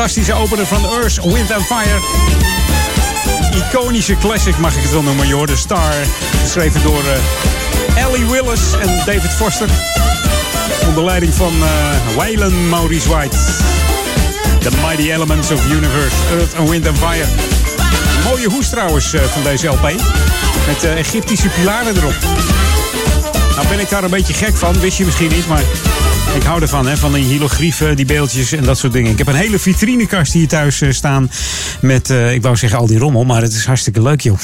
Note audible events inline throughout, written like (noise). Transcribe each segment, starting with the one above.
Fantastische opener van Earth, Wind and Fire. Iconische classic mag ik het wel noemen, joh. De Star. Geschreven door eh, Ellie Willis en David Foster. Onder leiding van Waylon Maurice White. The Mighty Elements of Universe, Earth and Wind and Fire. Mooie hoes trouwens eh, van deze LP. Met eh, Egyptische pilaren erop. Nou ben ik daar een beetje gek van, wist je misschien niet, maar ik hou ervan, hè, van die hieroglyphen, die beeldjes en dat soort dingen. Ik heb een hele vitrinekast hier thuis eh, staan met, eh, ik wou zeggen al die rommel, maar het is hartstikke leuk, joh.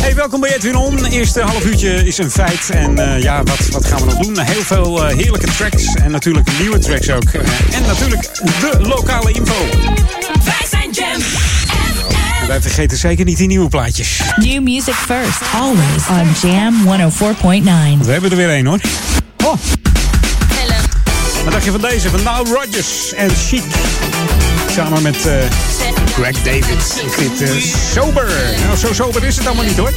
Hey, welkom bij Edwin On. Eerste half uurtje is een feit. En eh, ja, wat, wat gaan we nog doen? Heel veel heerlijke tracks en natuurlijk nieuwe tracks ook. En natuurlijk de lokale info. Wij zijn Jam En wij vergeten zeker niet die nieuwe plaatjes. New music first, always on Jam 104.9. We hebben er weer één hoor. Je van deze? Van Now Rodgers en Chic. Samen met eh, Greg David. Ik vind het sober. Nou, zo sober is het allemaal niet hoor.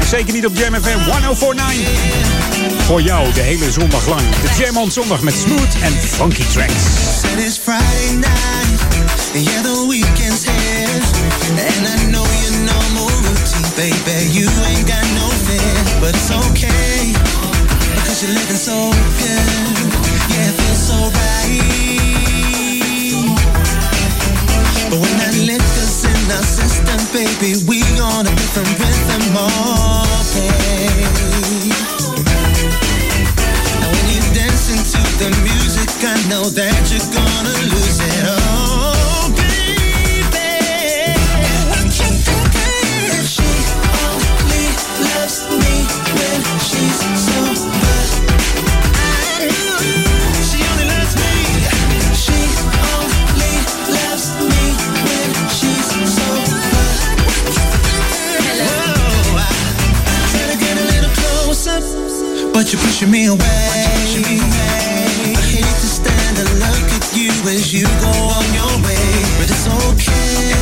En zeker niet op Jam FM 1049. Voor jou de hele zondag lang. De Jam on zondag met smooth en funky tracks. It's Friday night, yeah, the weekend's here. And I know your normal routine, baby. You ain't got no fear, but it's okay. Because you're living so good, know that you're gonna lose it. Oh, but you're pushing me away. I hate to stand and look at you as you go on your way, but it's okay.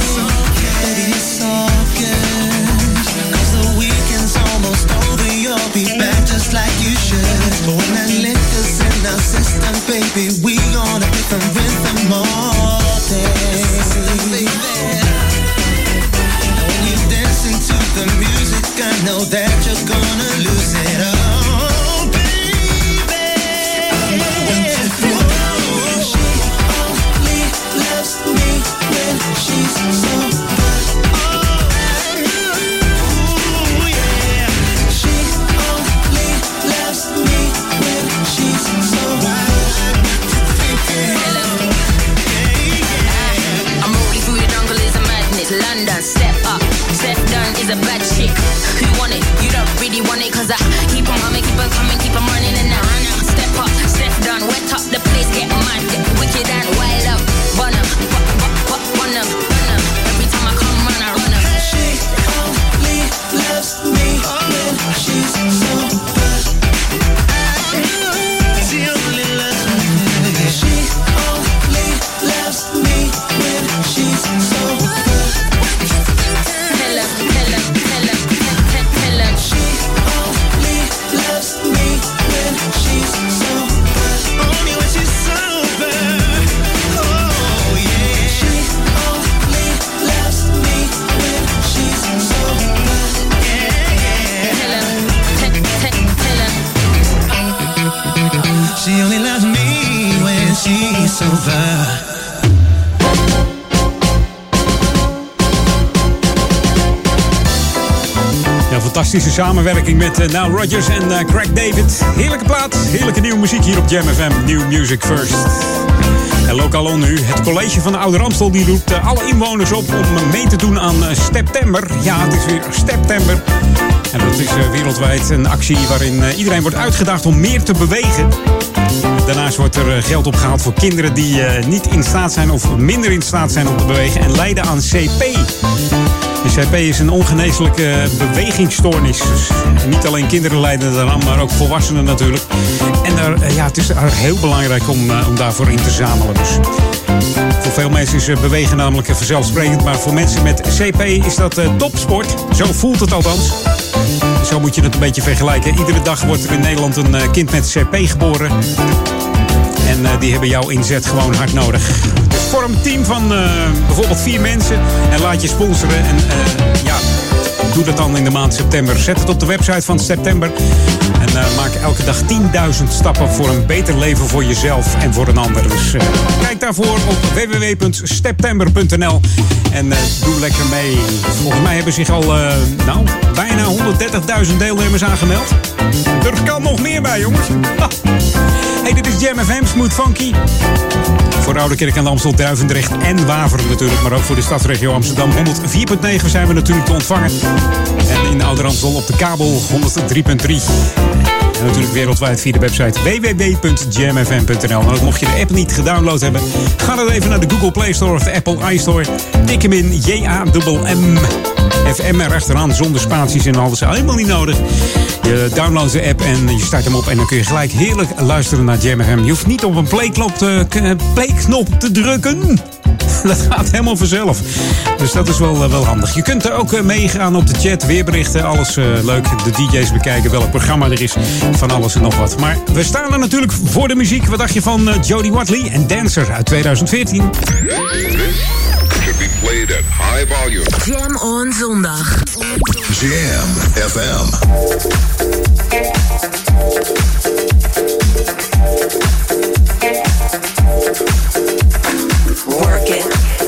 Baby, it's all good. 'Cause the weekend's almost over, you'll be back just like you should. But when that liquor's in our system, baby, we on a different rhythm all day. When you dancing to the music, I know that fantastische samenwerking met eh, Now Rodgers en eh, Craig David. Heerlijke plaat, heerlijke nieuwe muziek hier op Jam FM. New Music First. En lokaal nu, het college van de Oude Ramstel die roept eh, alle inwoners op om mee te doen aan September. Ja, het is weer September. En dat is wereldwijd een actie waarin iedereen wordt uitgedaagd om meer te bewegen. Daarnaast wordt er geld opgehaald voor kinderen die niet in staat zijn of minder in staat zijn om te bewegen en lijden aan CP. CP is een ongeneeslijke bewegingsstoornis. Dus niet alleen kinderen lijden eraan, maar ook volwassenen natuurlijk. En daar, eh, ja, het is heel belangrijk om, eh, om daarvoor in te zamelen. Dus voor veel mensen is eh, bewegen namelijk vanzelfsprekend. Maar voor mensen met CP is dat topsport. Zo voelt het althans. Zo moet je het een beetje vergelijken. Iedere dag wordt er in Nederland een kind met CP geboren. En die hebben jouw inzet gewoon hard nodig. Vorm een team van eh, bijvoorbeeld vier mensen. En laat je sponsoren. En eh, ja, doe dat dan in de maand september. Zet het op de website van september. En eh, maak elke dag 10.000 stappen voor een beter leven voor jezelf en voor een ander. Dus kijk daarvoor op www.september.nl en doe lekker mee. Volgens mij hebben zich al nou, bijna 130.000 deelnemers aangemeld. Er kan nog meer bij, jongens. Hey, dit is Jam FM, Smooth Funky. Voor Oude Kerk de Amstel, Duivendrecht en Waveren natuurlijk. Maar ook voor de stadsregio Amsterdam. 104.9 zijn we natuurlijk te ontvangen. En in Oude Amstel op de kabel 103.3. En natuurlijk wereldwijd via de website www.jamfm.nl. En ook mocht je de app niet gedownload hebben, ga dan even naar de Google Play Store of de Apple iStore. Tik hem in J-A-M-M. FM erachteraan zonder spaties en alles. Helemaal niet nodig. Je downloadt de app en je start hem op. En dan kun je gelijk heerlijk luisteren naar Jam. Je hoeft niet op een playknop te, te drukken. (laughs) Dat gaat helemaal vanzelf. Dus dat is wel, eh, wel handig. Je kunt er ook eh, meegaan op de chat, weerberichten, alles eh, leuk. De DJ's bekijken, welk programma er is, van alles en nog wat. Maar we staan er natuurlijk voor de muziek. Wat dacht je van eh, Jodie Watley en Dancer uit 2014? Should be played at high volume. Jam on zondag. Jam FM. Work it.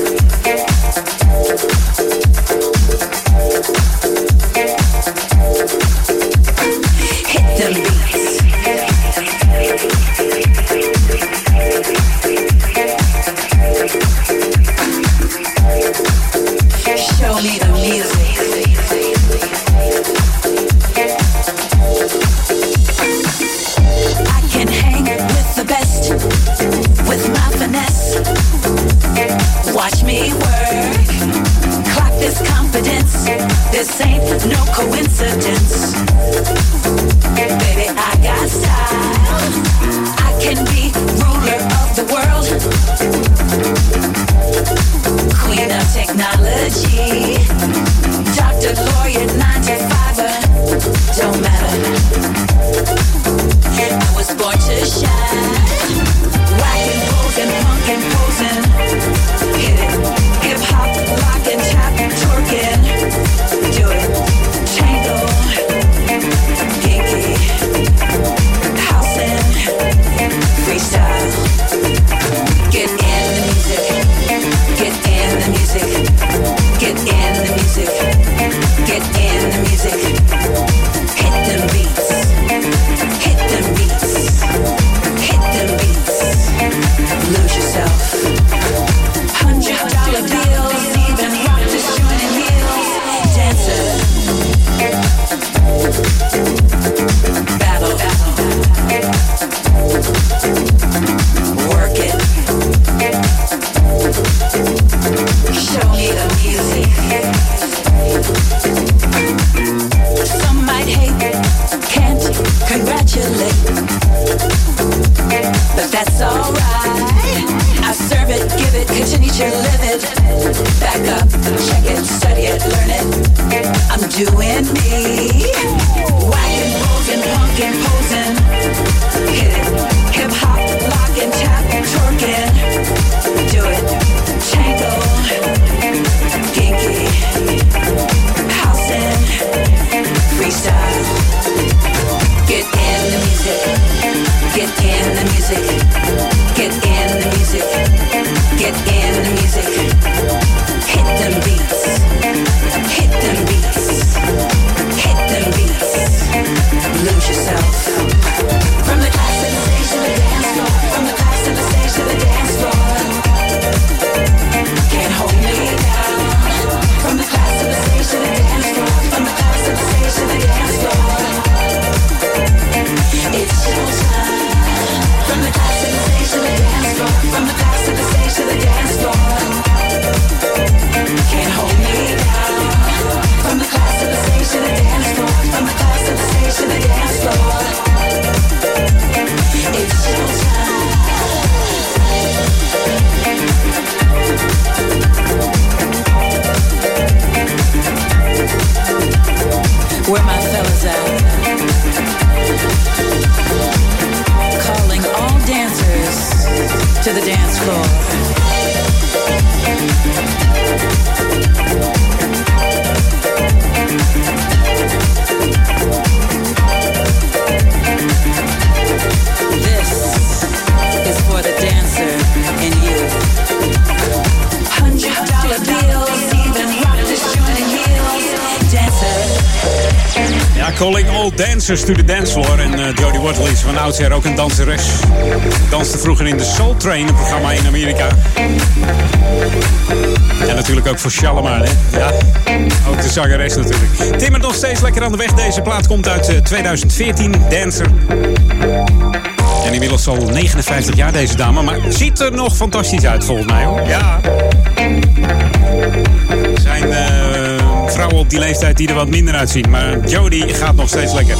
Dancers to the dance floor. En uh, Jodie Watley is van oudsher ook een danseres. Danste vroeger in de Soul Train, een programma in Amerika. En natuurlijk ook voor Shalimar, hè? Ja, ook de zangeres natuurlijk. Timmert nog steeds lekker aan de weg. Deze plaat komt uit uh, 2014, Dancer. En inmiddels al 59 jaar deze dame, maar ziet er nog fantastisch uit volgens mij hoor. Ja. Zijn uh, vrouwen op die leeftijd die er wat minder uitzien, maar Jodie gaat nog steeds lekker.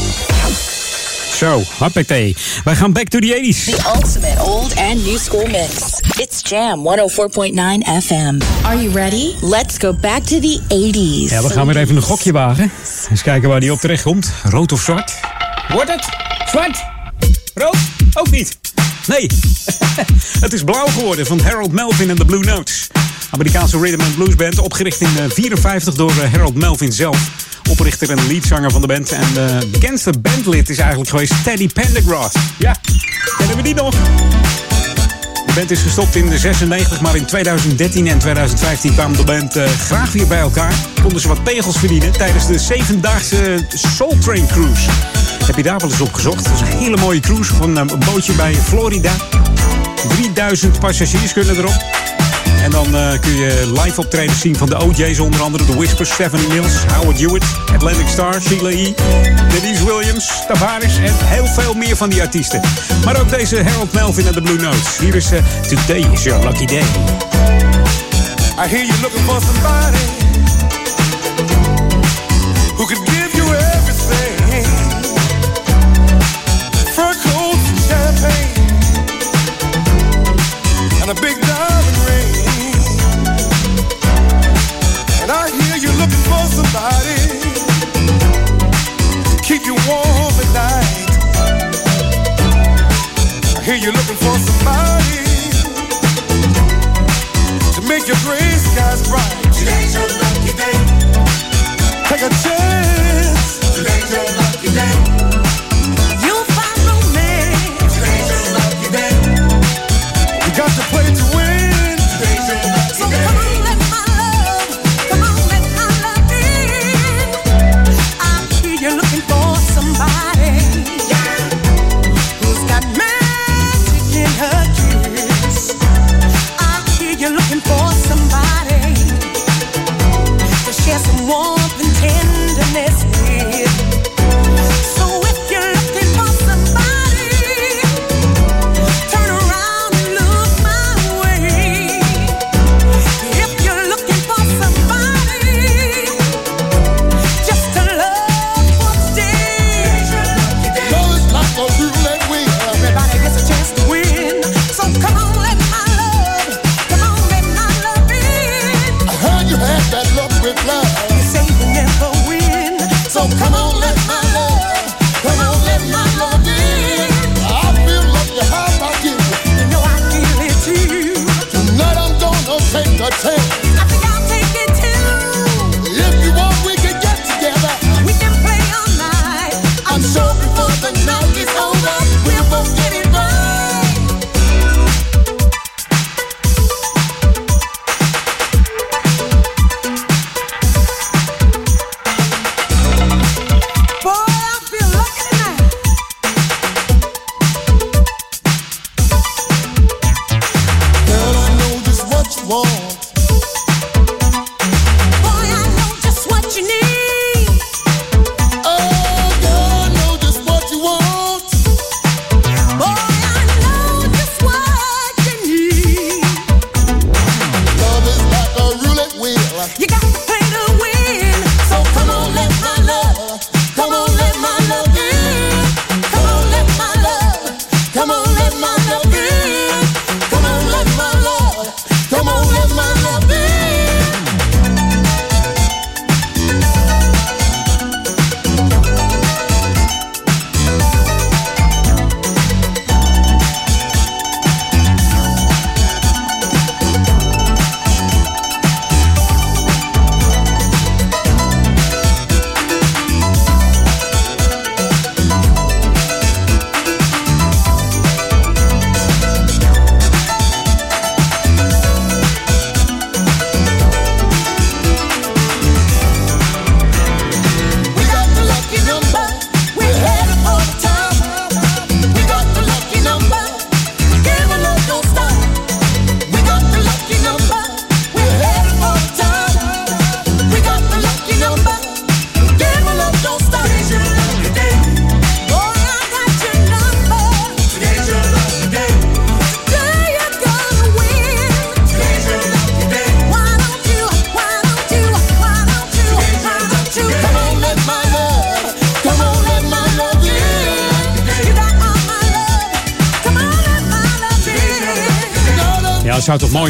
Zo, hoppatee. Wij gaan back to the 80s. The ultimate old and new school mix. It's Jam 104.9 FM. Are you ready? Let's go back to the 80s. Ja, we gaan weer even een gokje wagen. Eens kijken waar die op terecht komt. Rood of zwart? Wordt het? Zwart? Rood? Ook niet. Nee, (laughs) het is blauw geworden van Harold Melvin en de Blue Notes. Amerikaanse rhythm and blues band, opgericht in 1954 door eh, Harold Melvin zelf. Oprichter en leadzanger van de band. En de bekendste bandlid is eigenlijk geweest Teddy Pendergrass. Ja, kennen we die nog? De band is gestopt in de 96, maar in 2013 en 2015 kwam de band uh, graag weer bij elkaar. Konden ze wat pegels verdienen tijdens de zevendaagse Soul Train Cruise. Heb je daar wel eens op gezocht? Dat is een hele mooie cruise van een bootje bij Florida. 3000 passagiers kunnen erop. En dan uh, kun je live optredens zien van de OJ's, onder andere The Whispers, Stephanie Mills, Howard Hewitt, Atlantic Star, Sheila E., Denise Williams, Tavares en heel veel meer van die artiesten. Maar ook deze Harold Melvin en de Blue Notes. Hier is uh, Today is Your Lucky Day. I hear you looking for somebody who give hear you looking for somebody to make your gray skies bright. Today's your lucky day. Take a chance.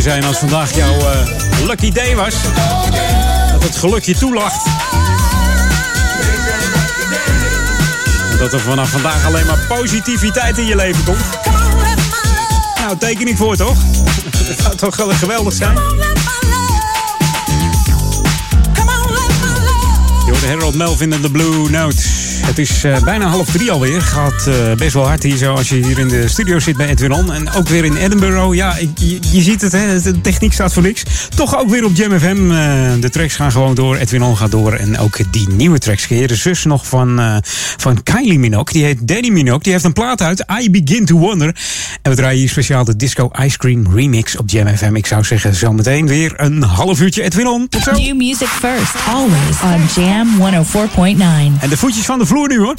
Zijn als vandaag jouw eh, lucky day was. Dat het geluk je toelacht. Dat er vanaf vandaag alleen maar positiviteit in je leven komt. Nou, tekening voor toch? (laughs) Dat zou toch wel geweldig zijn? Hoorde Harold Melvin en de Blue Note. Het is eh, bijna half drie alweer. Gaat eh, best wel hard hier zo als je hier in de studio zit bij Edwin On. En ook weer in Edinburgh. Ja, je, ziet het, hè, de techniek staat voor niks. Toch ook weer op Jam FM. Eh, de tracks gaan gewoon door. Edwin On gaat door. En ook die nieuwe tracks. De zus nog van, van Kylie Minogue. Die heet Danny Minogue. Die heeft een plaat uit. I Begin to Wonder. En we draaien hier speciaal de Disco Ice Cream remix op Jam FM. Ik zou zeggen, zometeen weer een half uurtje Edwin On. Tot zo. New music first, always on Jam 104.9. En de voetjes van de vloer nu hoor.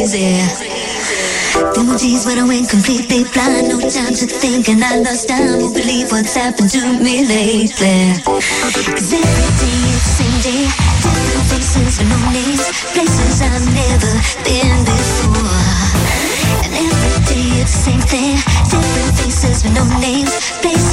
There were days when I went completely blind, no time to think, and I lost time. Won't believe what's happened to me lately. Cause every day it's the same day, different faces with no names, places I've never been before. And every day it's the same thing, different faces with no names, places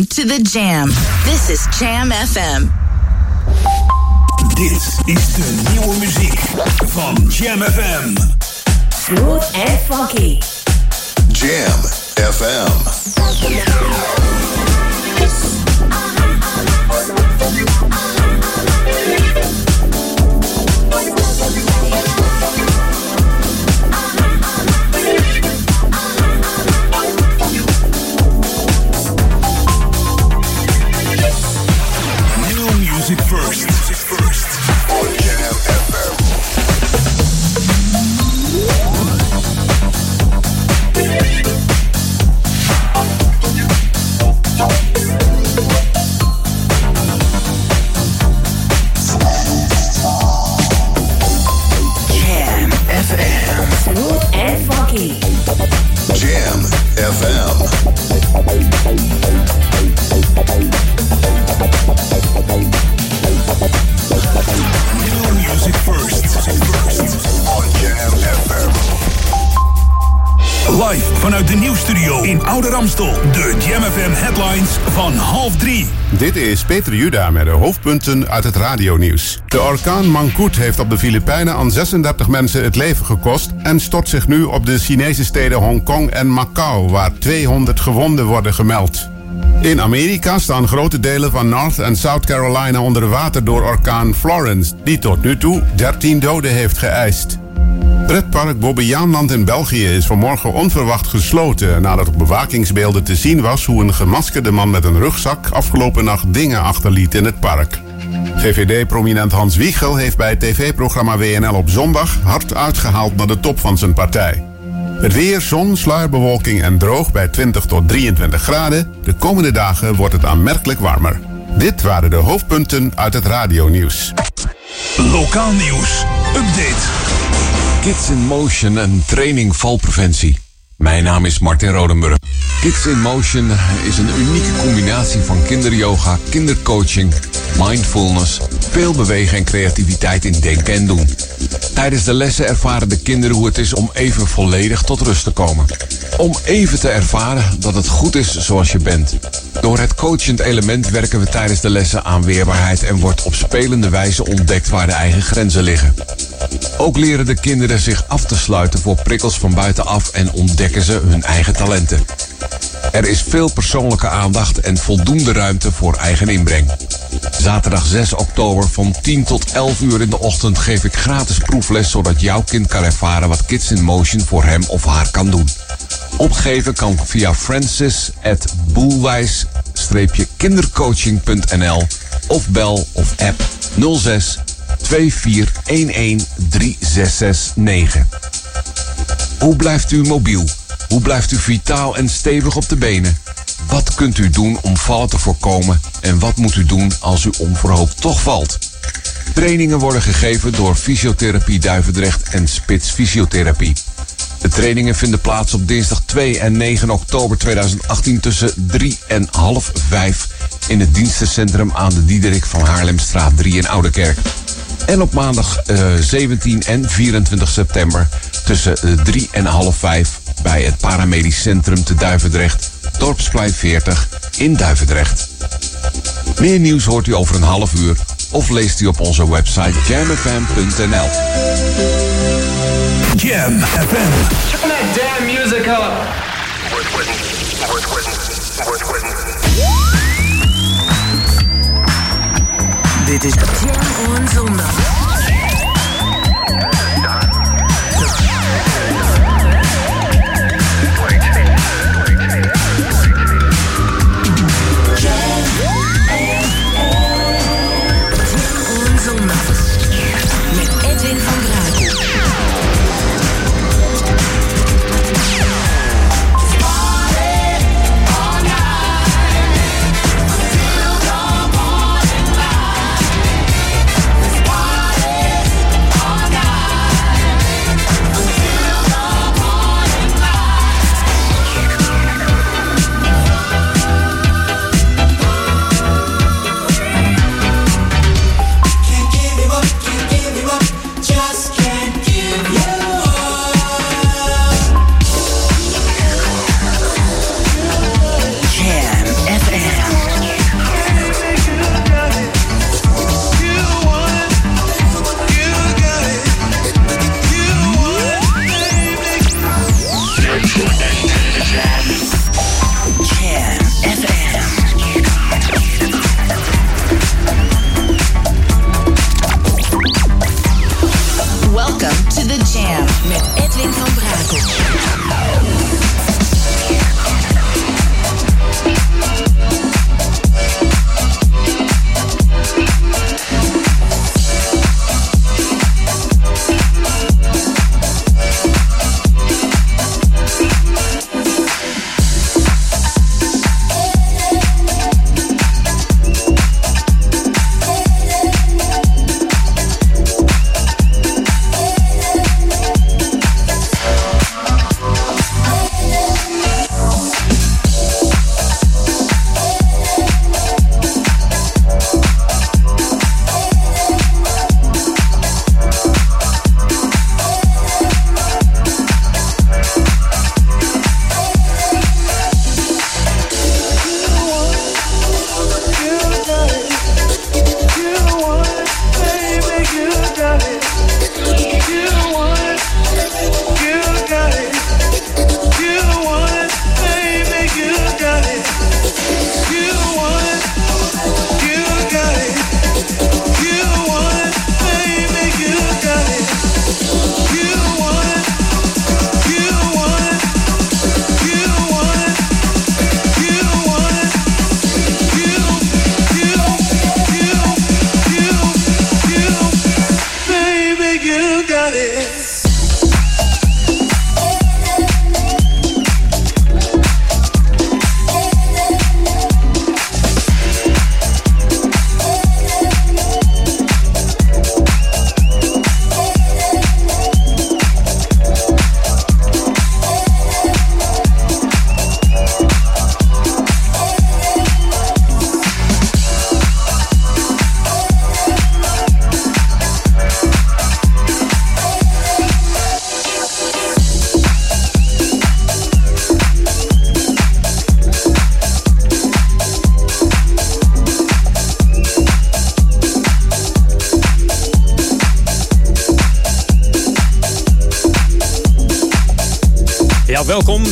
Welcome to the Jam. This is Jam FM. Dit is de nieuwe muziek van Jam FM. Smooth and funky. Jam FM. Oude Ramstel. De Jam FM headlines van half drie. Dit is Peter Juda met de hoofdpunten uit het radionieuws. De orkaan Mangkut heeft op de Filipijnen aan 36 mensen het leven gekost en stort zich nu op de Chinese steden Hongkong en Macau, waar 200 gewonden worden gemeld. In Amerika staan grote delen van North en South Carolina onder water door orkaan Florence, die tot nu toe 13 doden heeft geëist. Pretpark Bobbejaanland in België is vanmorgen onverwacht gesloten nadat op bewakingsbeelden te zien was hoe een gemaskerde man met een rugzak afgelopen nacht dingen achterliet in het park. VVD-prominent Hans Wiegel heeft bij het tv-programma WNL op zondag hard uitgehaald naar de top van zijn partij. Het weer, zon, sluierbewolking en droog bij 20 tot 23 graden. De komende dagen wordt het aanmerkelijk warmer. Dit waren de hoofdpunten uit het radionieuws. Lokaal nieuws. Update. Kids in Motion en training valpreventie. Mijn naam is Martin Rodenburg. Kids in Motion is een unieke combinatie van kinderyoga, kindercoaching, mindfulness, veel bewegen en creativiteit in denken en doen. Tijdens de lessen ervaren de kinderen hoe het is om even volledig tot rust te komen. Om even te ervaren dat het goed is zoals je bent. Door het coachend element werken we tijdens de lessen aan weerbaarheid en wordt op spelende wijze ontdekt waar de eigen grenzen liggen. Ook leren de kinderen zich af te sluiten voor prikkels van buitenaf en ontdekken ze hun eigen talenten. Er is veel persoonlijke aandacht en voldoende ruimte voor eigen inbreng. Zaterdag 6 oktober van 10 tot 11 uur in de ochtend geef ik gratis proefles zodat jouw kind kan ervaren wat Kids in Motion voor hem of haar kan doen. Opgeven kan via francis at boelwijs-kindercoaching.nl of bel of app 06 2411 3669. Hoe blijft u mobiel? Hoe blijft u vitaal en stevig op de benen? Wat kunt u doen om vallen te voorkomen? En wat moet u doen als u onverhoopt toch valt? Trainingen worden gegeven door Fysiotherapie Duivendrecht en Spits Fysiotherapie. De trainingen vinden plaats op dinsdag 2 en 9 oktober 2018 tussen 3 en half 5 in het dienstencentrum aan de Diederik van Haarlemstraat 3 in Oudekerk. En op maandag eh, 17 en 24 september tussen eh, 3 en half 5 bij het Paramedisch Centrum te Duivendrecht, Dorpsplein 40 in Duivendrecht. Meer nieuws hoort u over een half uur of leest u op onze website jamfm.nl. Jam FM. Turn that damn music up. Dit is Jam on zondag.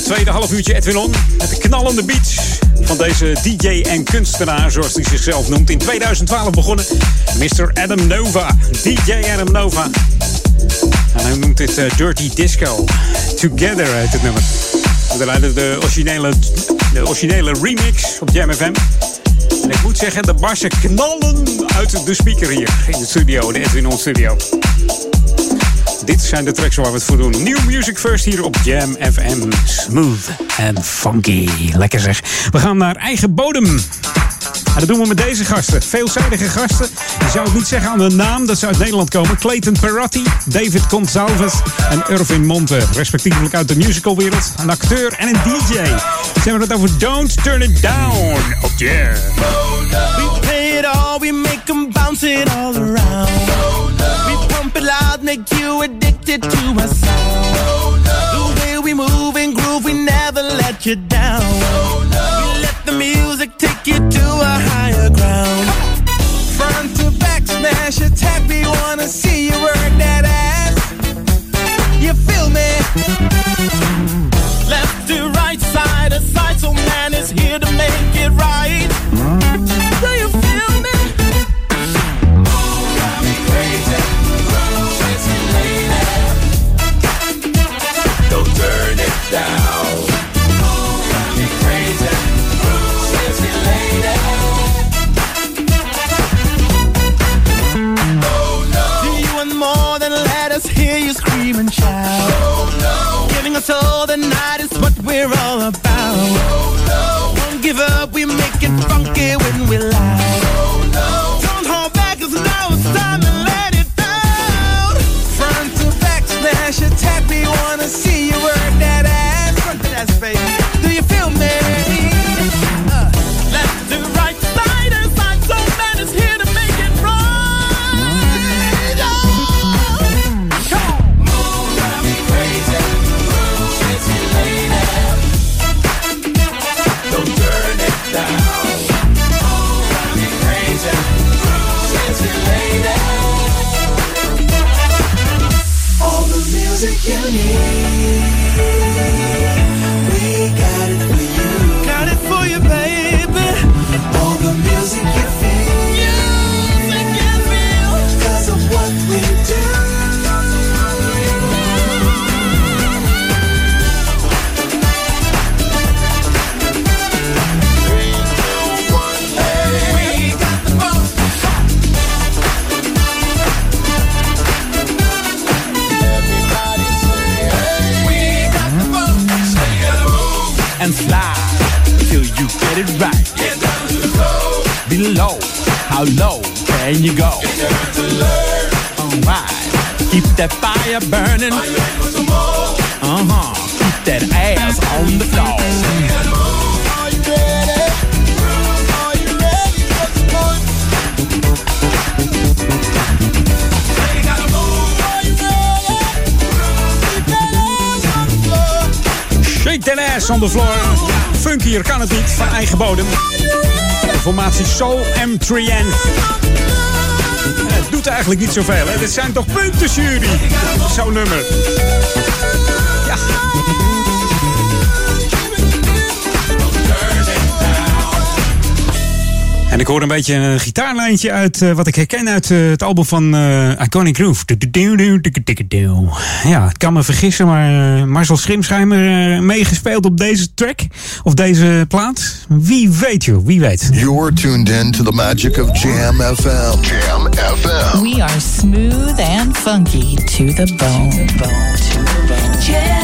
Tweede half uurtje Edwin On. Met de knallende beats van deze DJ en kunstenaar, zoals hij zichzelf noemt. In 2012 begonnen. Mr. Adam Nova. DJ Adam Nova. En hij noemt dit eh, Dirty Disco. Together heet het nummer. We de originele, de originele remix op Jam FM. En ik moet zeggen, de barsen knallen uit de speaker hier in de studio, de Edwin On studio. Dit zijn de tracks waar we het voor doen. New Music First hier op Jam FM. Smooth en funky. Lekker zeg. We gaan naar eigen bodem. En dat doen we met deze gasten. Veelzijdige gasten. Je zou het niet zeggen aan de naam dat ze uit Nederland komen. Clayton Perotti, David Gonsalves en Irvin Monte. Respectievelijk uit de musicalwereld. Een acteur en een DJ. Ze hebben het over Don't Turn It Down op Jam. We play it all, we make them bounce it all around. We pump it loud, make you addicted to our sound. The way we move and groove, we never let you down. Below, how low can you go? Alright, keep that fire burning. Uh? Keep that ass on the floor. Shake that ass on the floor. Funkier kan het niet, van eigen bodem. Formatie Soul M3N. Het doet eigenlijk niet zoveel, hè? Dit zijn toch punten, jury? Zo'n nummer. Ja. En ik hoor een beetje een gitaarlijntje uit eh, wat ik herken uit eh, het album van eh, Iconic Groove. Ja, ik kan me vergissen, maar eh, Marcel Schrimschijmer eh, meegespeeld op deze track of deze plaat. Wie weet, joh, wie weet. You're tuned in to the magic of Jam FM. Jam FM. We are smooth and funky to the bone. bone, to the bone. Jam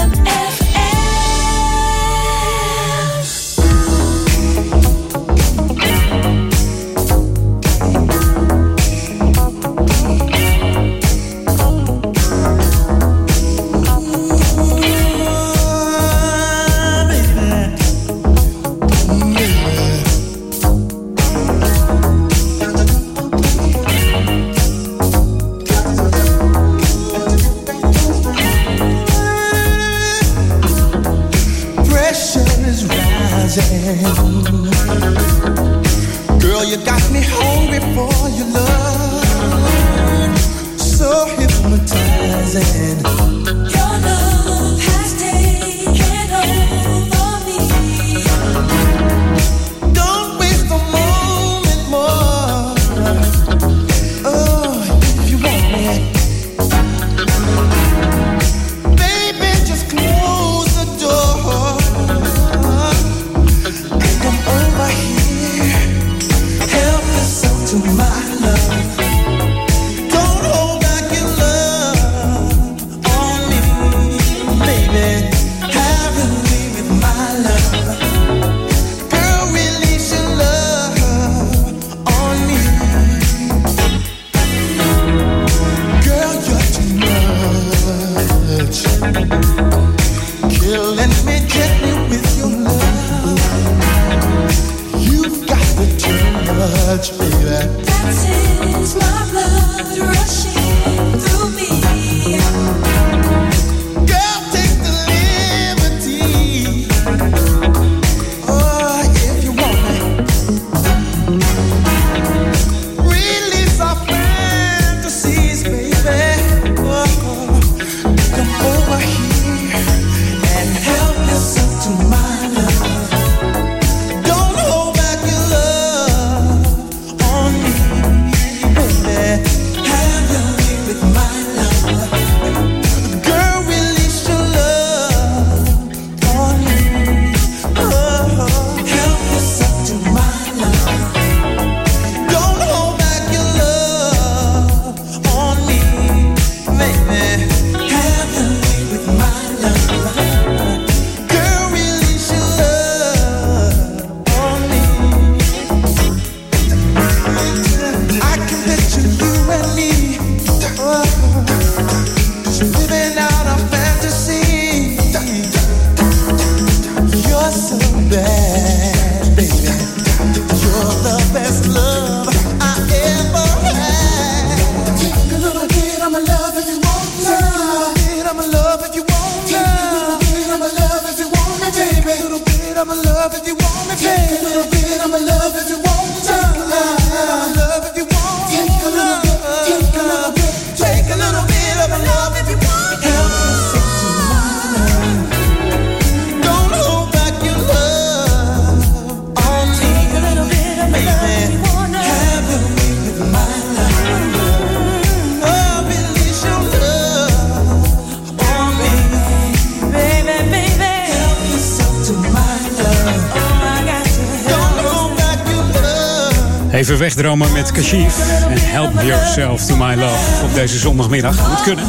Even wegdromen met Kashif. En help yourself to my love. Op deze zondagmiddag. Moet kunnen.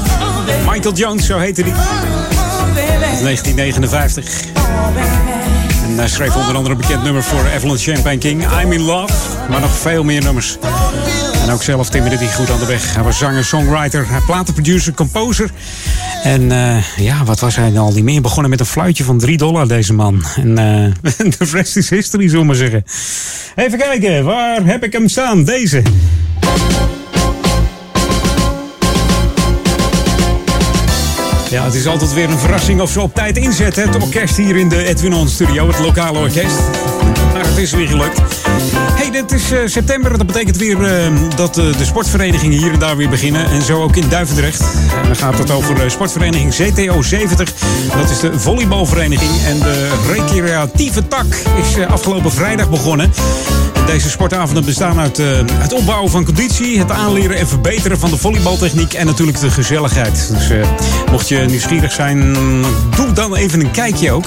Michael Jones, zo heette. Uit 1959. En hij schreef onder andere een bekend nummer voor Evelyn Champagne King. I'm in love. Maar nog veel meer nummers. En ook zelf timmerde hij goed aan de weg. Hij was zanger, songwriter, platenproducer, composer. En eh, ja, wat was hij al niet meer? Begonnen met een fluitje van 3 dollar, deze man. En eh, (laughs) de rest is history, zullen we zeggen. Even kijken, waar heb ik hem staan? Deze. Ja, het is altijd weer een verrassing of ze op tijd inzetten. Het orkest hier in de Edwin On Studio, het lokale orkest. Maar het is weer gelukt. Het is eh, september. Dat betekent weer eh, dat eh, de sportverenigingen hier en daar weer beginnen. En zo ook in Duivendrecht. En dan gaat het over sportvereniging CTO 70. Dat is de volleybalvereniging. En de recreatieve tak is afgelopen vrijdag begonnen. En Deze sportavonden bestaan uit het opbouwen van conditie, het aanleren en verbeteren van de volleybaltechniek en natuurlijk de gezelligheid. Dus mocht je nieuwsgierig zijn, doe dan even een kijkje ook.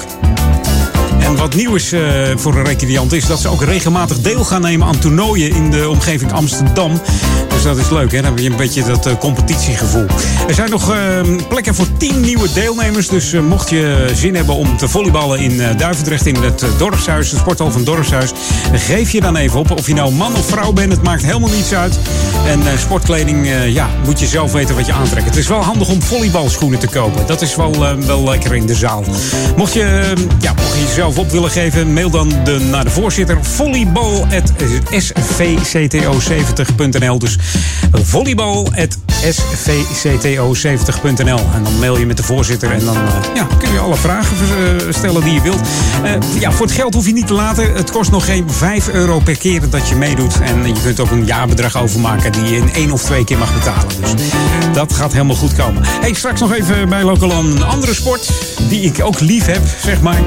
En wat nieuw is eh, voor een recreant is dat ze ook regelmatig deel gaan nemen aan toernooien in de omgeving Amsterdam. Dus dat is leuk, hè? Dan heb je een beetje dat eh, competitiegevoel. Er zijn nog eh, plekken voor 10 nieuwe deelnemers. Dus eh, mocht je zin hebben om te volleyballen in eh, Duivendrecht in het eh, dorpshuis, de sporthal van dorpshuis, geef je dan even op. Of je nou man of vrouw bent, het maakt helemaal niets uit. En eh, sportkleding, eh, ja, moet je zelf weten wat je aantrekt. Het is wel handig om volleybalschoenen te kopen. Dat is wel, eh, wel lekker in de zaal. Mocht je, eh, ja, mocht je jezelf op willen geven, mail dan de, naar de voorzitter volleybal.svcto70.nl. Dus volleybal.svcto70.nl. En dan mail je met de voorzitter en dan eh, ja, kun je alle vragen eh, stellen die je wilt. Eh, ja, voor het geld hoef je niet te laten. Het kost nog geen 5 euro per keer dat je meedoet. En je kunt ook een jaarbedrag overmaken die je in één of twee keer mag betalen. Dus dat gaat helemaal goed komen. Hey, straks nog even bij Lokalan een andere sport die ik ook lief heb, zeg maar.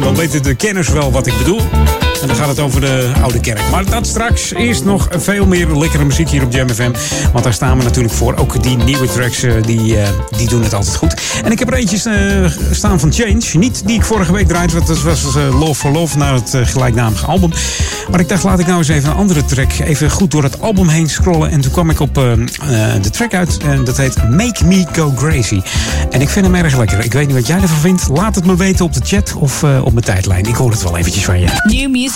Dan weten de kenners wel wat ik bedoel. En dan gaat het over de Oude Kerk. Maar dat straks. Eerst nog veel meer lekkere muziek hier op Jam FM. Want daar staan we natuurlijk voor. Ook die nieuwe tracks, eh, die, eh, die doen het altijd goed. En ik heb er eentje eh, staan van Change. Niet die ik vorige week draaide, want dat was Love for Love naar het gelijknamige album. Maar ik dacht, laat ik nou eens even een andere track even goed door het album heen scrollen. En toen kwam ik op de track uit. En dat heet Make Me Go Crazy. En ik vind hem erg lekker. Ik weet niet wat jij ervan vindt. Laat het me weten op de chat of op mijn tijdlijn. Ik hoor het wel eventjes van je. New music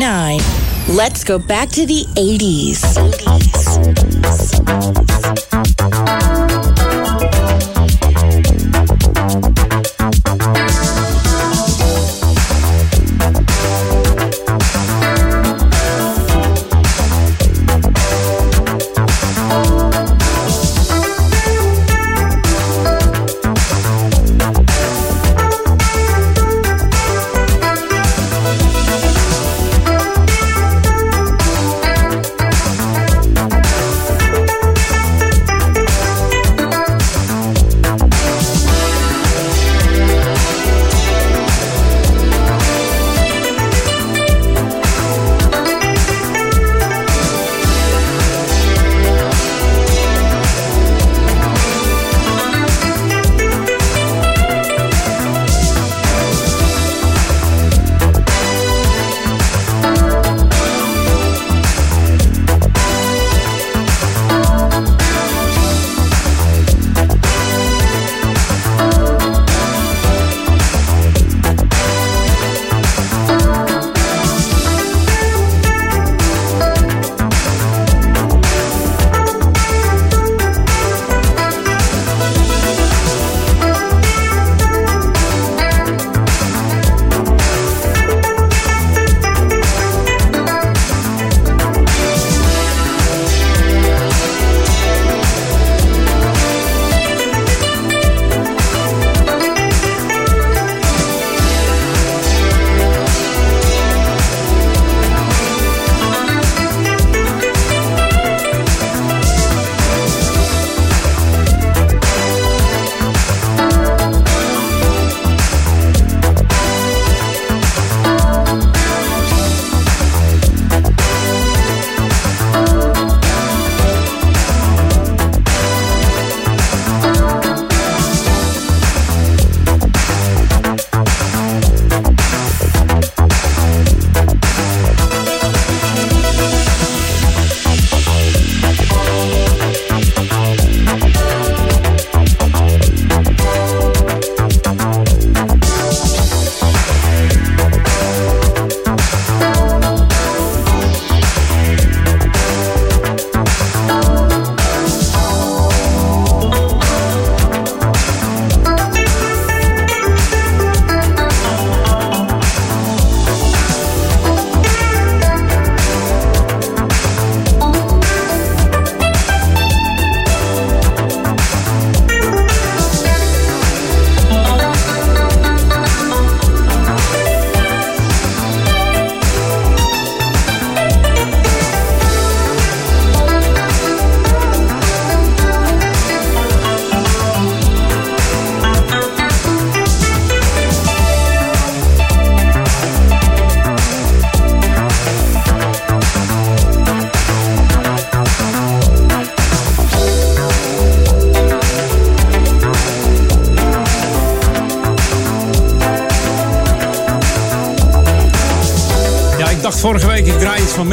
104.9. Let's go back to the 80s.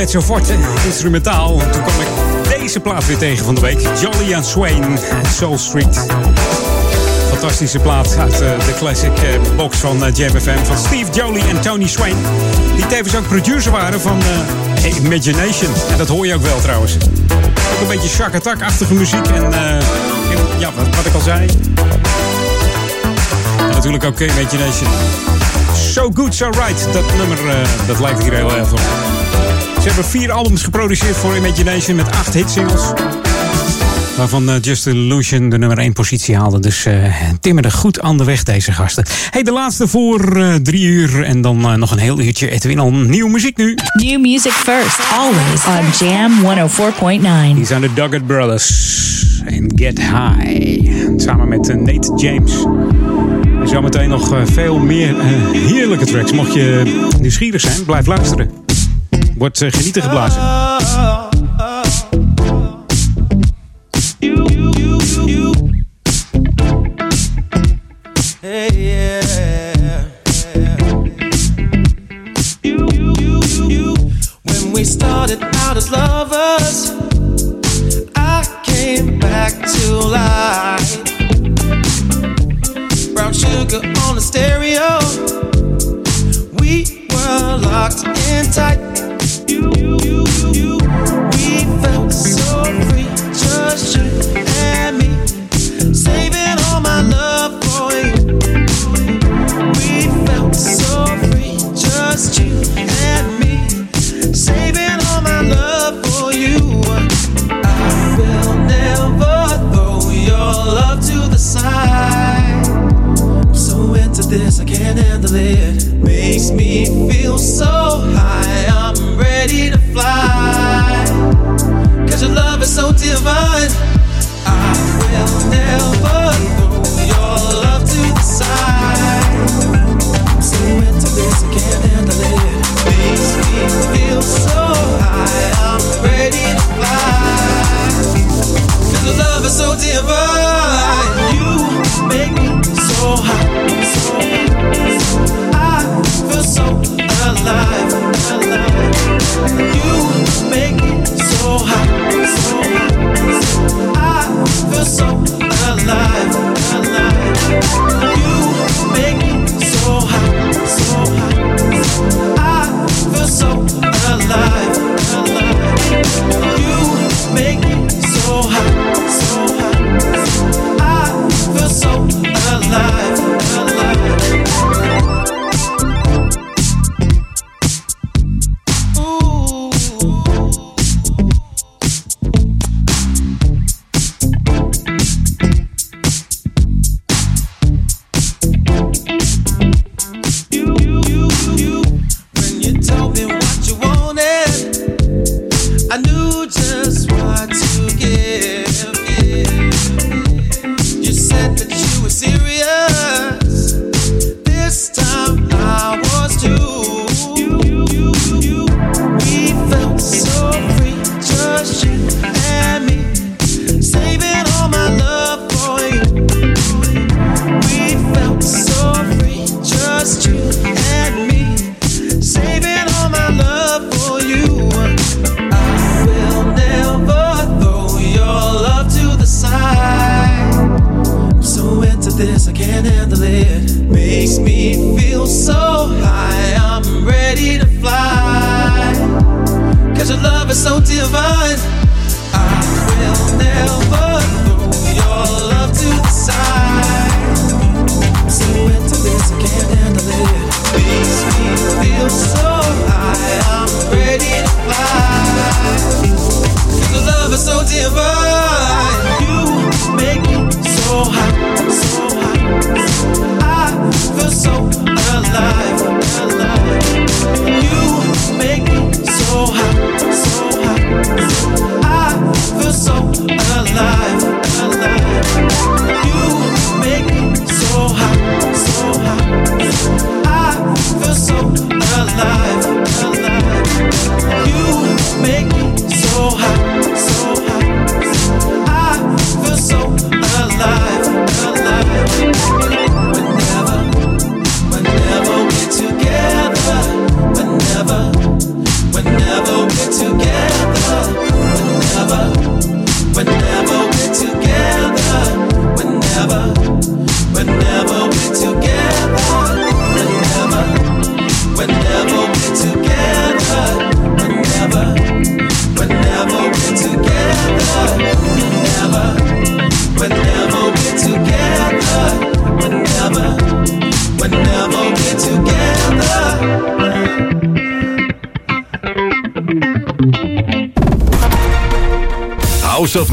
Mezzo Forte, instrumentaal. En toen kwam ik deze plaat weer tegen van de week. Jolly and Swain Soul Street. Fantastische plaat uit eh, de classic eh, box van uh, van Steve Jolie en Tony Swain. Die tevens ook producer waren van Imagination. En dat hoor je ook wel trouwens. Ook een beetje Shaka achtige muziek. En ja, wat, wat ik al zei. En natuurlijk ook Imagination. So Good, So Right. Dat nummer, eh, dat lijkt hier heel erg op. Ze hebben vier albums geproduceerd voor Imagination met acht hitsingles. Waarvan eh, Just Illusion de nummer 1 positie haalde. Dus eh timmerde goed aan de weg, deze gasten. Hey, de laatste voor eh, drie uur. En dan nog een heel uurtje Edwin al nieuwe muziek nu. New music first, always on Jam 104.9. Hier zijn de Duggett Brothers. En Get High. Samen met Nate James. En zometeen nog veel meer heerlijke tracks. Mocht je nieuwsgierig zijn, blijf luisteren. Wordt eh, genieten geblazen. We started out as lovers, I came back to life. Brown sugar on the stereo, we were locked in tight. Can't handle it. Makes me feel so high, I'm ready to fly. Cause your love is so divine. I will never throw your love to the side. So into this, I can't handle it. Makes me feel so high, I'm ready to fly. Cause your love is so divine. You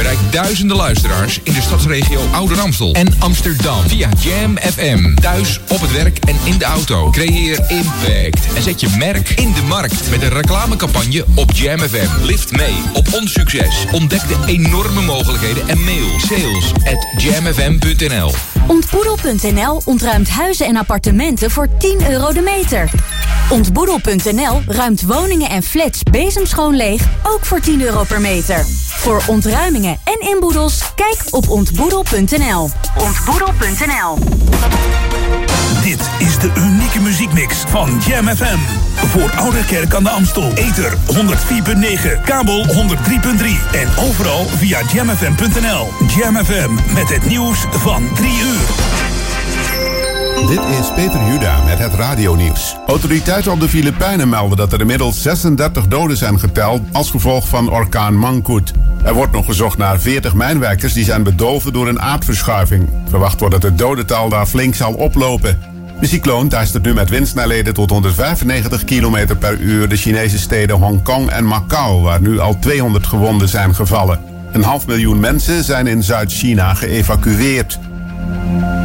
Bereik duizenden luisteraars in de stadsregio Ouder Amstel en Amsterdam via Jam FM. Thuis, op het werk en in de auto. Creëer impact en zet je merk in de markt met een reclamecampagne op Jam FM. Lift mee op ons succes. Ontdek de enorme mogelijkheden en mail sales at jamfm.nl. Ontboedel.nl ontruimt huizen en appartementen voor 10 euro de meter. Ontboedel.nl ruimt woningen en flats bezemschoon leeg, ook voor 10 euro per meter. Voor ontruimingen en inboedels, kijk op ontboedel.nl. Ontboedel.nl Dit is de unieke muziekmix van Jam FM. Voor Oude Kerk aan de Amstel. Ether 104.9, kabel 103.3 en overal via jamfm.nl. Jam FM met het nieuws van 3 uur. Dit is Peter Juda met het radionieuws. Autoriteiten op de Filipijnen melden dat er inmiddels 36 doden zijn geteld als gevolg van orkaan Mangkut. Er wordt nog gezocht naar 40 mijnwerkers die zijn bedolven door een aardverschuiving. Verwacht wordt dat het dodental daar flink zal oplopen. De cycloon teistert nu met windsnelheden tot 195 km per uur de Chinese steden Hongkong en Macau, waar nu al 200 gewonden zijn gevallen. Een half miljoen mensen zijn in Zuid-China geëvacueerd.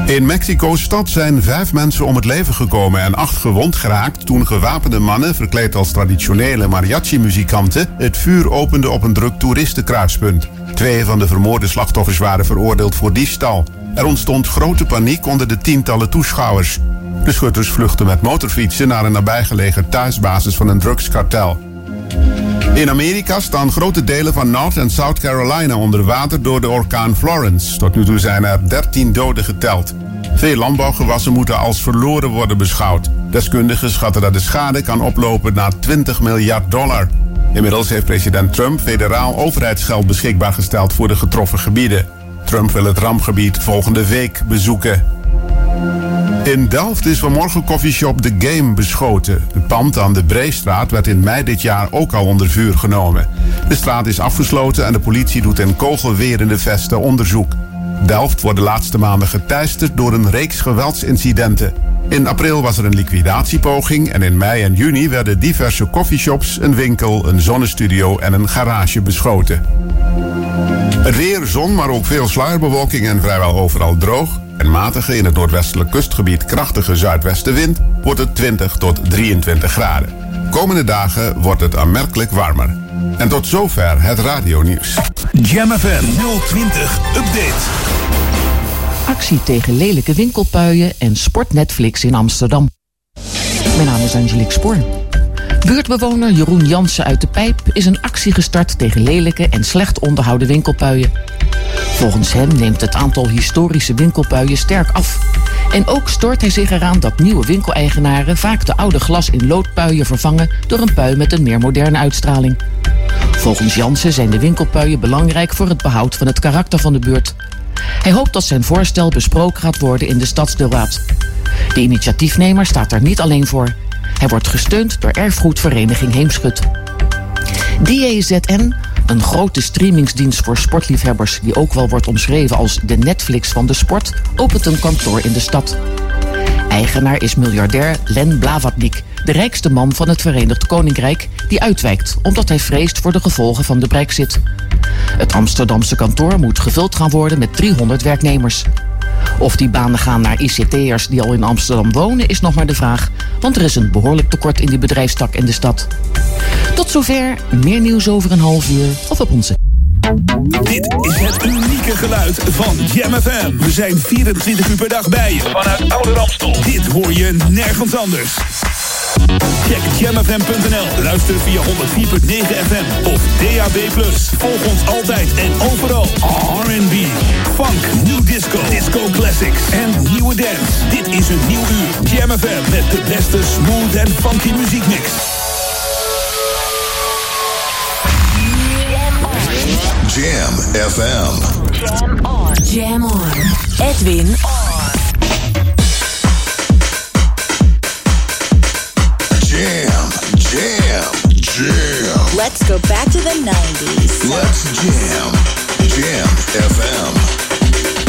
In Mexico-stad zijn vijf mensen om het leven gekomen en acht gewond geraakt toen gewapende mannen, verkleed als traditionele mariachi-muzikanten, het vuur openden op een druk toeristenkruispunt. Twee van de vermoorde slachtoffers waren veroordeeld voor diefstal. Er ontstond grote paniek onder de tientallen toeschouwers. De schutters vluchtten met motorfietsen naar een nabijgelegen thuisbasis van een drugskartel. In Amerika staan grote delen van North en South Carolina onder water door de orkaan Florence. Tot nu toe zijn er 13 doden geteld. Veel landbouwgewassen moeten als verloren worden beschouwd. Deskundigen schatten dat de schade kan oplopen naar 20 miljard dollar. Inmiddels heeft president Trump federaal overheidsgeld beschikbaar gesteld voor de getroffen gebieden. Trump wil het rampgebied volgende week bezoeken. In Delft is vanmorgen koffieshop The Game beschoten. Het pand aan de Breestraat werd in mei dit jaar ook al onder vuur genomen. De straat is afgesloten en de politie doet in kogelwerende vesten onderzoek. Delft wordt de laatste maanden geteisterd door een reeks geweldsincidenten. In april was er een liquidatiepoging en in mei en juni werden diverse koffieshops, een winkel, een zonnestudio en een garage beschoten. Het weer, zon, maar ook veel sluierbewolking en vrijwel overal droog. En matige in het noordwestelijk kustgebied krachtige zuidwestenwind wordt het 20 tot 23 graden. Komende dagen wordt het aanmerkelijk warmer. En tot zover het radionieuws. Jam FM 020 Update. Actie tegen lelijke winkelpuien en Sport Netflix in Amsterdam. Mijn naam is Angelique Spoor. Buurtbewoner Jeroen Jansen uit de Pijp is een actie gestart tegen lelijke en slecht onderhouden winkelpuien. Volgens hem neemt het aantal historische winkelpuien sterk af. En ook stoort hij zich eraan dat nieuwe winkeleigenaren vaak de oude glas in loodpuien vervangen door een pui met een meer moderne uitstraling. Volgens Jansen zijn de winkelpuien belangrijk voor het behoud van het karakter van de buurt. Hij hoopt dat zijn voorstel besproken gaat worden in de stadsdeelraad. De initiatiefnemer staat er niet alleen voor. Hij wordt gesteund door erfgoedvereniging Heemschut. DAZN, een grote streamingsdienst voor sportliefhebbers... die ook wel wordt omschreven als de Netflix van de sport... opent een kantoor in de stad. Eigenaar is miljardair Len Blavatnik... de rijkste man van het Verenigd Koninkrijk... die uitwijkt omdat hij vreest voor de gevolgen van de brexit. Het Amsterdamse kantoor moet gevuld gaan worden met 300 werknemers. Of die banen gaan naar ICT'ers die al in Amsterdam wonen is nog maar de vraag. Want er is een behoorlijk tekort in die bedrijfstak in de stad. Tot zover, meer nieuws over een half uur of op onze... Dit is het unieke geluid van Jam FM. We zijn 24 uur per dag bij je vanuit Oude Ramstel. Dit hoor je nergens anders. Check jamfm.nl. Luister via 104.9 FM of DAB+. Volg ons altijd en overal. R&B, funk, new disco, disco classics en nieuwe dance. Dit is een nieuw uur. Jam FM met de beste smooth en funky muziekmix. Jam FM. Jam on. Jam on. Edwin on. Jam, jam, jam. Let's go back to the 90s. Let's jam. Jam FM. Thank you.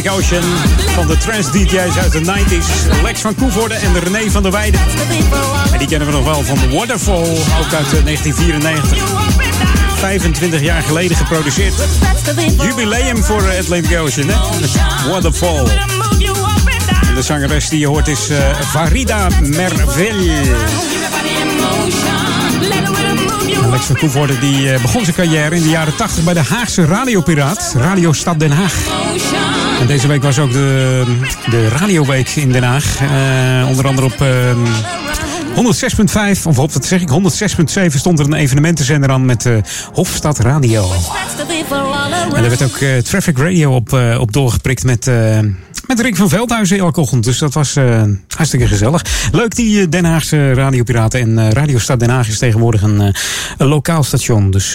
Atlantic Ocean van de trance DJ's uit de 90s. Lex van Koevoorde en René van der Weijden. En die kennen we nog wel van Waterfall, ook uit eh, 1994. 25 jaar geleden geproduceerd. Jubileum voor eh, Atlantic Ocean, hè? Met Waterfall. En de zangeres die je hoort is eh, Farida Merville. Alex van Koevoorde die eh, begon zijn carrière in de jaren 80 bij de Haagse radiopiraat, Radio Stad Den Haag. En deze week was ook de, de Radioweek in Den Haag. Eh, onder andere op eh, 106.5, of op, wat zeg ik, 106.7 stond er een evenementenzender aan met eh, Hofstad Radio. En er werd ook eh, Traffic Radio op, op doorgeprikt met, met Rick van Veldhuizen elke ochtend. Dus dat was eh, hartstikke gezellig. Leuk die eh, Den Haagse radiopiraten. En eh, Radio Den Haag is tegenwoordig een, een lokaal station. Dus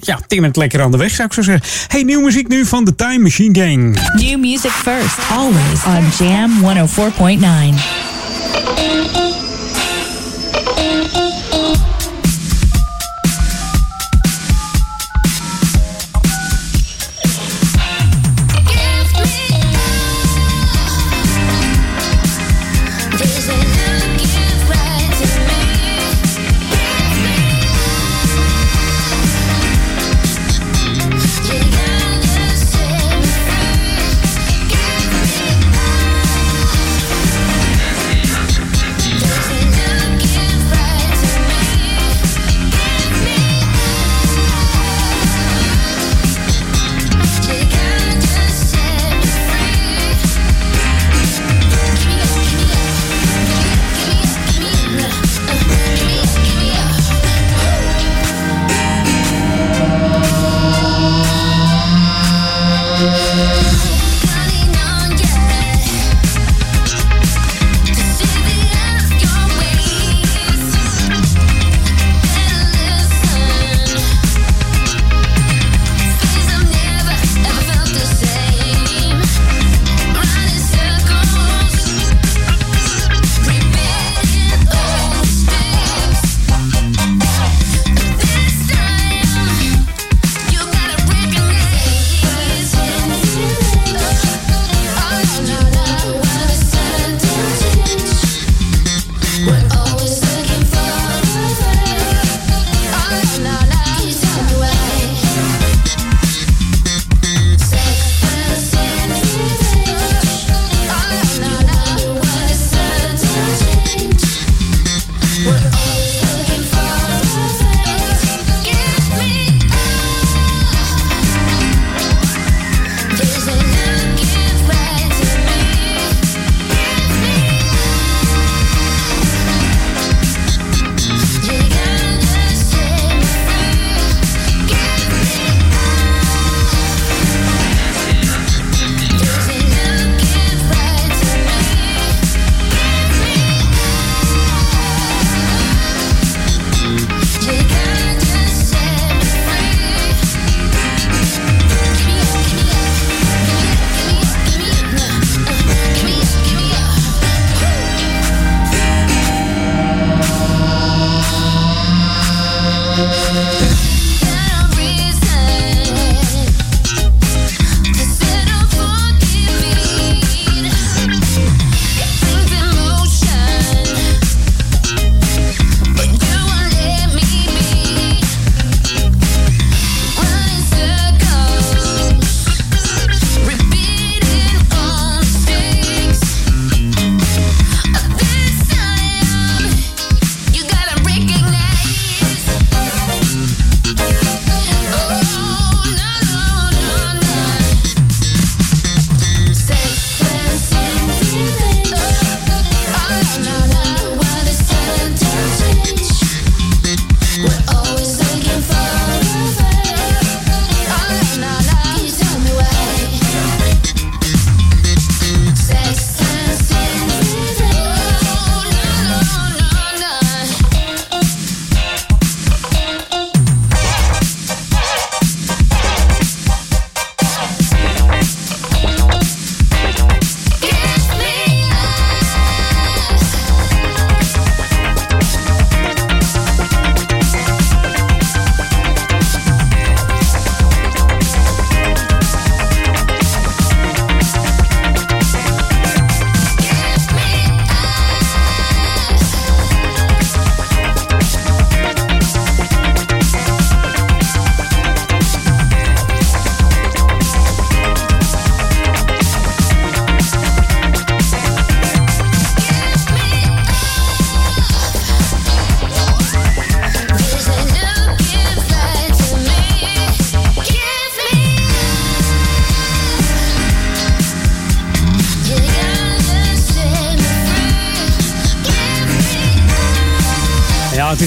ja, tim lekker aan de weg zou ik zo zeggen. Hey, nieuwe muziek nu van The Time Machine Gang. New music first, always on Jam 104.9.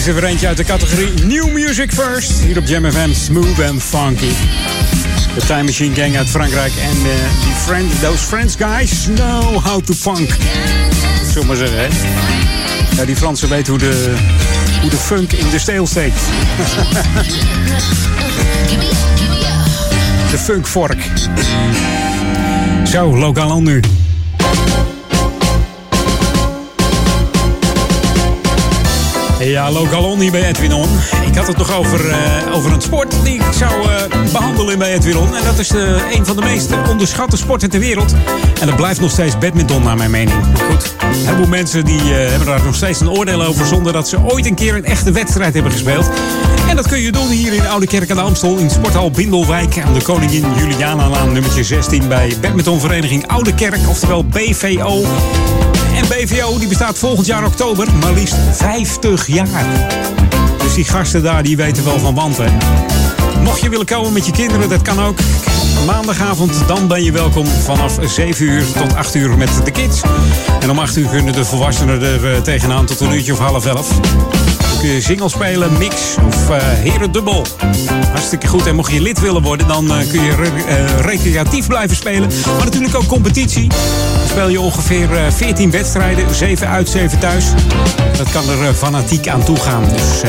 Is er weer eentje uit de categorie New Music First. Hier op Jam FM, Smooth and Funky. De Time Machine Gang uit Frankrijk. En eh, die friend, those French guys know how to funk. Zullen maar zeggen, hè? Ja, die Fransen weten hoe de, hoe de funk in de steel steekt. (laughs) de funkvork. Zo, lokaal nu. Ja, Lokalon hier bij Edwin On. Ik had het nog over, eh, over een sport die ik zou eh, behandelen bij Edwin On. En dat is de, een van de meest onderschatte sporten ter wereld. En dat blijft nog steeds badminton, naar mijn mening. Maar goed, een heleboel mensen die, eh, hebben daar nog steeds een oordeel over... zonder dat ze ooit een keer een echte wedstrijd hebben gespeeld. En dat kun je doen hier in Oude Kerk aan de Amstel... in Sporthal Bindelwijk aan de Koningin Juliana-laan nummertje 16... bij badmintonvereniging Oude Kerk, oftewel BVO... En BVO die bestaat volgend jaar oktober maar liefst 50 jaar. Dus die gasten daar die weten wel van want. Hè. Mocht je willen komen met je kinderen, dat kan ook. Maandagavond, dan ben je welkom vanaf 7 uur tot 8 uur met de kids. En om 8 uur kunnen de volwassenen er eh, tegenaan tot een uurtje of half 11 leuke single spelen, mix of uh, herendubbel. Hartstikke goed. En mocht je lid willen worden, dan eh, kun je eh, recreatief blijven spelen. Maar natuurlijk ook competitie. Dan speel je ongeveer 14 wedstrijden, 7 uit, 7 thuis. Dat kan er fanatiek aan toe gaan. Dus,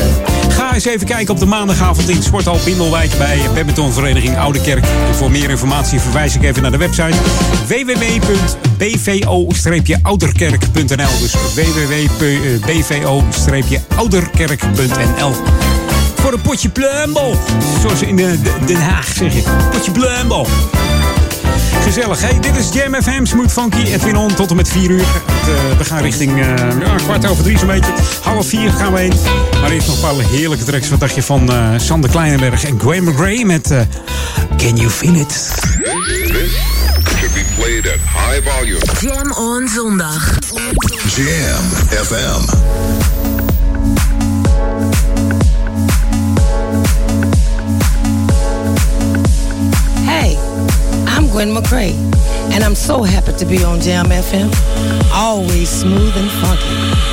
ga eens even kijken op de maandagavond in Sporthal Bindelwijk bij badmintonvereniging Oude Kerk. Voor meer informatie verwijs ik even naar de website www.bvo-ouderkerk.nl. Dus www.bvo-ouderkerk.nl www.bvo-ouderkerk.nl. Voor een potje pluimbal. Zoals in eh, D- Den Haag zeg je. Potje pluimbal. Gezellig, hè? Dit is Jam FM, Smooth Funky, Edwin On, tot en met 4 uur. Eh, we gaan richting ja, kwart over drie zo'n beetje. Half vier gaan we heen. Maar eerst nog een paar heerlijke tracks. Wat dacht je van eh, Sander Kleinenberg en Gwen McGray met Can You Feel It? This should be played at high volume. Jam on zondag. Jam FM. Gwen McCrae, and I'm so happy to be on Jam FM. Always smooth and funky.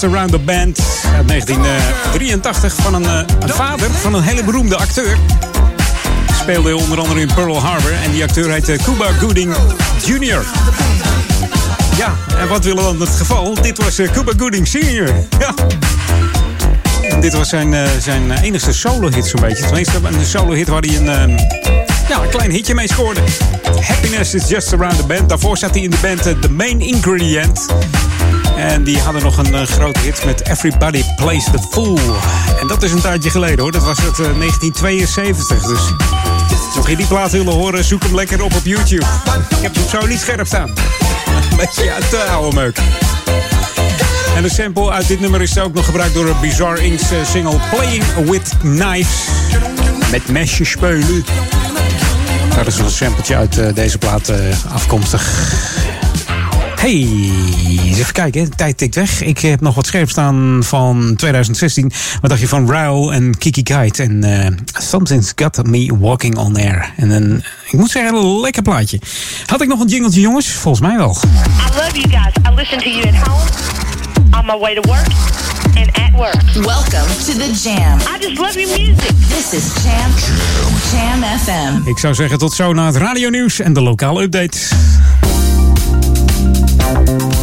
Just around the band. Uit 1983 van een, eh, een vader van een hele beroemde acteur. Speelde onder andere in Pearl Harbor. En die acteur heette Cuba Gooding Jr. Ja, en wat willen we dan het geval? Dit was eh, Cuba Gooding Sr. Ja. Dit was zijn, eh, zijn enigste solo-hit zo'n beetje. Tenminste, een solo-hit waar hij een, eh, ja, een klein hitje mee scoorde. Happiness is just around the band. Daarvoor zat hij in de band eh, The Main Ingredient. En die hadden nog een eh, grote hit met Everybody Plays the Fool. En dat is een tijdje geleden hoor. Dat was het eh, 1972. Dus mocht je die plaat willen horen, zoek hem lekker op op YouTube. Ik heb hem zo niet scherp staan. Een beetje uit de oude meuk. En de sample uit dit nummer is ook nog gebruikt door een Bizarre Inks eh, single Playing With Knives. Met mesjes spelen. Daar is een sampletje uit eh, deze plaat eh, afkomstig. Hey, even kijken. De tijd tikt weg. Ik heb nog wat scherp staan van 2016. Wat dacht je van Raul en Kiki Guide? En eh, Something's Got Me Walking On Air. En een, ik moet zeggen, een lekker plaatje. Had ik nog een jingeltje, jongens? Volgens mij wel. I love you guys. I listen to you at home, on my way to work, and at work. Welcome to the Jam. I just love your music. This is Jam. Jam FM. Ik zou zeggen tot zo na het radionieuws en de lokale update. Thank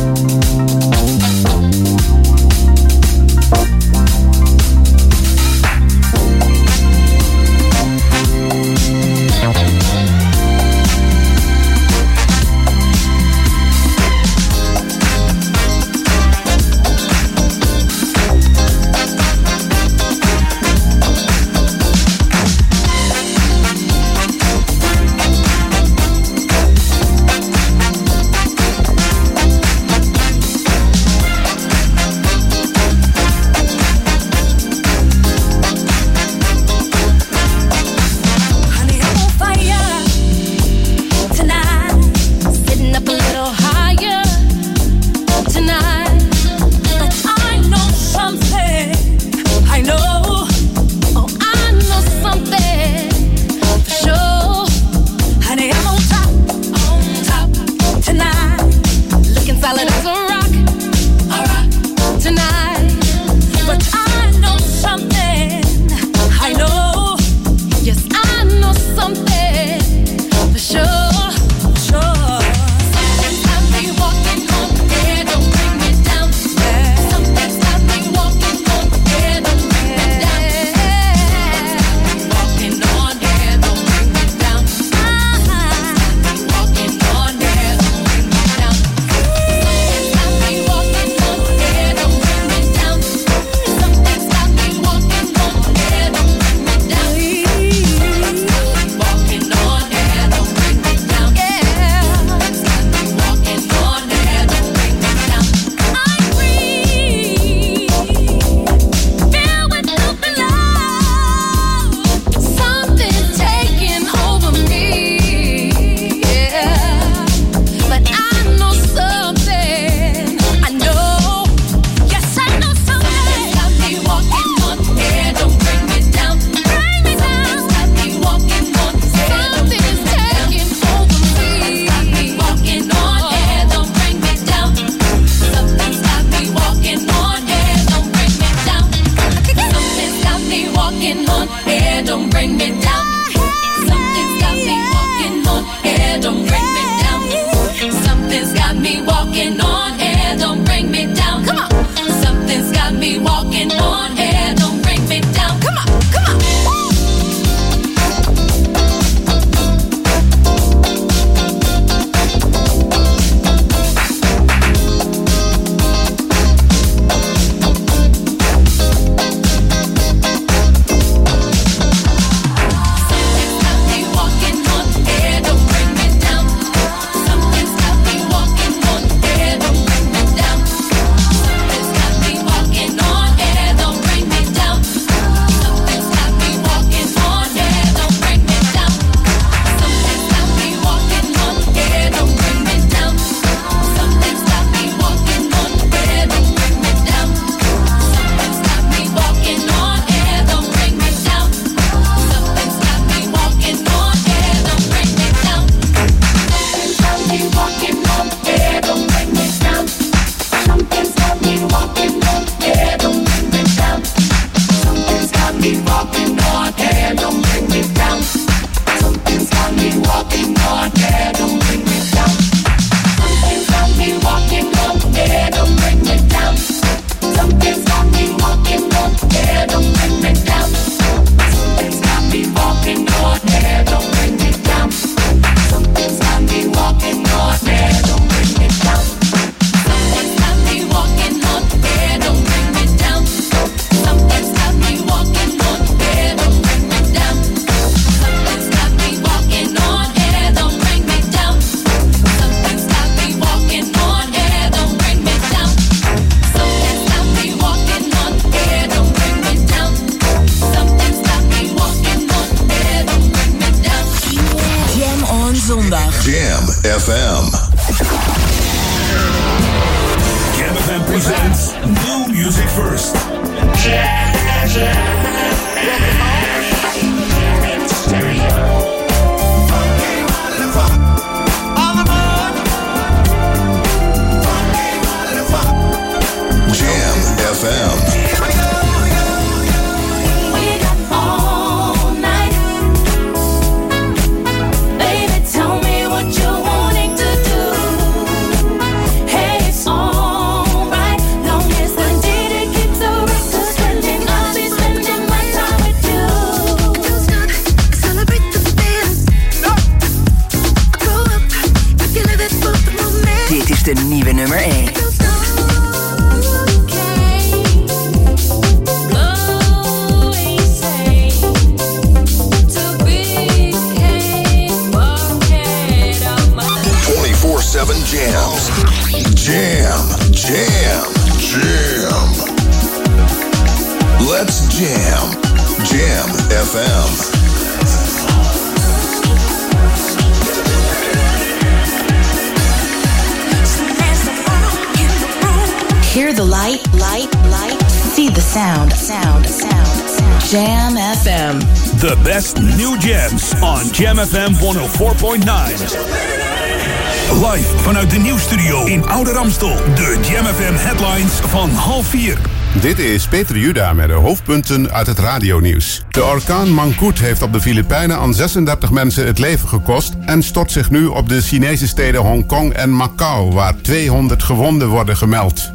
Peter Juda met de hoofdpunten uit het radionieuws. De orkaan Mangkut heeft op de Filipijnen aan 36 mensen het leven gekost... en stort zich nu op de Chinese steden Hongkong en Macau... waar 200 gewonden worden gemeld.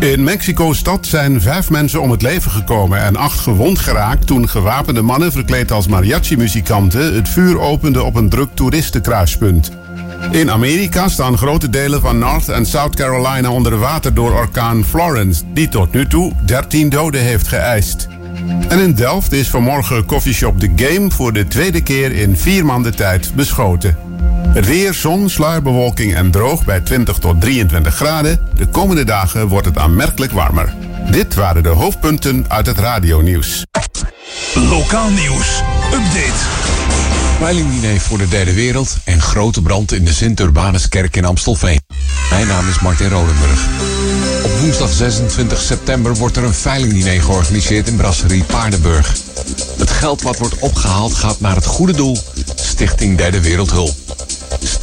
In Mexico-stad zijn vijf mensen om het leven gekomen en acht gewond geraakt toen gewapende mannen verkleed als mariachi-muzikanten het vuur openden op een druk toeristenkruispunt. In Amerika staan grote delen van North en South Carolina onder water door orkaan Florence, die tot nu toe 13 doden heeft geëist. En in Delft is vanmorgen koffieshop The Game voor de tweede keer in vier maanden tijd beschoten. Het weer, zon, sluierbewolking en droog bij 20 tot 23 graden. De komende dagen wordt het aanmerkelijk warmer. Dit waren de hoofdpunten uit het radionieuws. Lokaal nieuws. Update. Veilingdiner voor de derde wereld grote brand in de Sint-Urbanuskerk in Amstelveen. Mijn naam is Martin Rodenburg. Op woensdag 26 september wordt er een veilingdiner georganiseerd in Brasserie Paardenburg. Het geld wat wordt opgehaald gaat naar het goede doel, Stichting Derde Wereldhulp.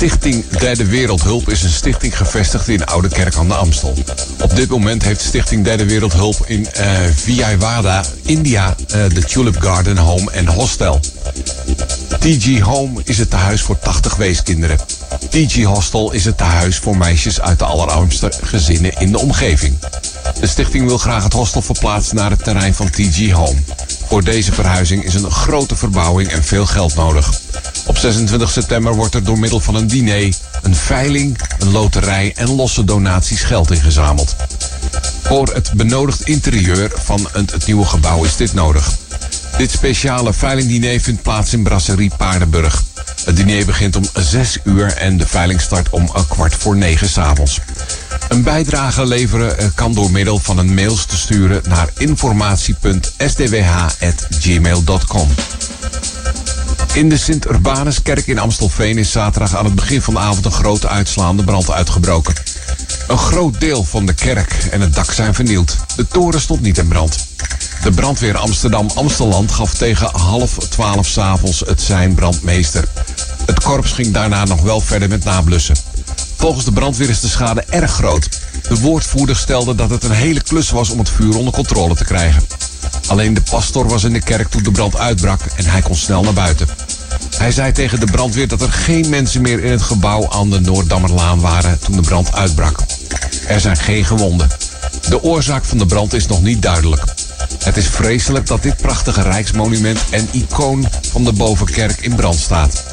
Stichting Derde Wereldhulp is een stichting gevestigd in Oude Kerk aan de Amstel. Op dit moment heeft Stichting Derde Wereldhulp in eh Vijayawada, India, eh, de Tulip Garden Home en Hostel. TG Home is het tehuis voor 80 weeskinderen. TG Hostel is het tehuis voor meisjes uit de allerarmste gezinnen in de omgeving. De stichting wil graag het hostel verplaatsen naar het terrein van TG Home. Voor deze verhuizing is een grote verbouwing en veel geld nodig. Op 26 september wordt er door middel van een diner, een veiling, een loterij en losse donaties geld ingezameld. Voor het benodigd interieur van het, nieuwe gebouw is dit nodig. Dit speciale veilingdiner vindt plaats in Brasserie Paardenburg. Het diner begint om 6 uur en de veiling start om kwart voor 9 s'avonds. Een bijdrage leveren eh, kan door middel van een mails te sturen naar informatie.sdwh.gmail.com. In de Sint-Urbanuskerk in Amstelveen is zaterdag aan het begin van de avond een grote uitslaande brand uitgebroken. Een groot deel van de kerk en het dak zijn vernield. De toren stond niet in brand. De brandweer Amsterdam-Amsteland gaf tegen half twaalf s'avonds het zijn brandmeester. Het korps ging daarna nog wel verder met nablussen. Volgens de brandweer is de schade erg groot. De woordvoerder stelde dat het een hele klus was om het vuur onder controle te krijgen. Alleen de pastor was in de kerk toen de brand uitbrak en hij kon snel naar buiten. Hij zei tegen de brandweer dat er geen mensen meer in het gebouw aan de Noorddammerlaan waren toen de brand uitbrak. Er zijn geen gewonden. De oorzaak van de brand is nog niet duidelijk. Het is vreselijk dat dit prachtige rijksmonument en icoon van de Bovenkerk in brand staat.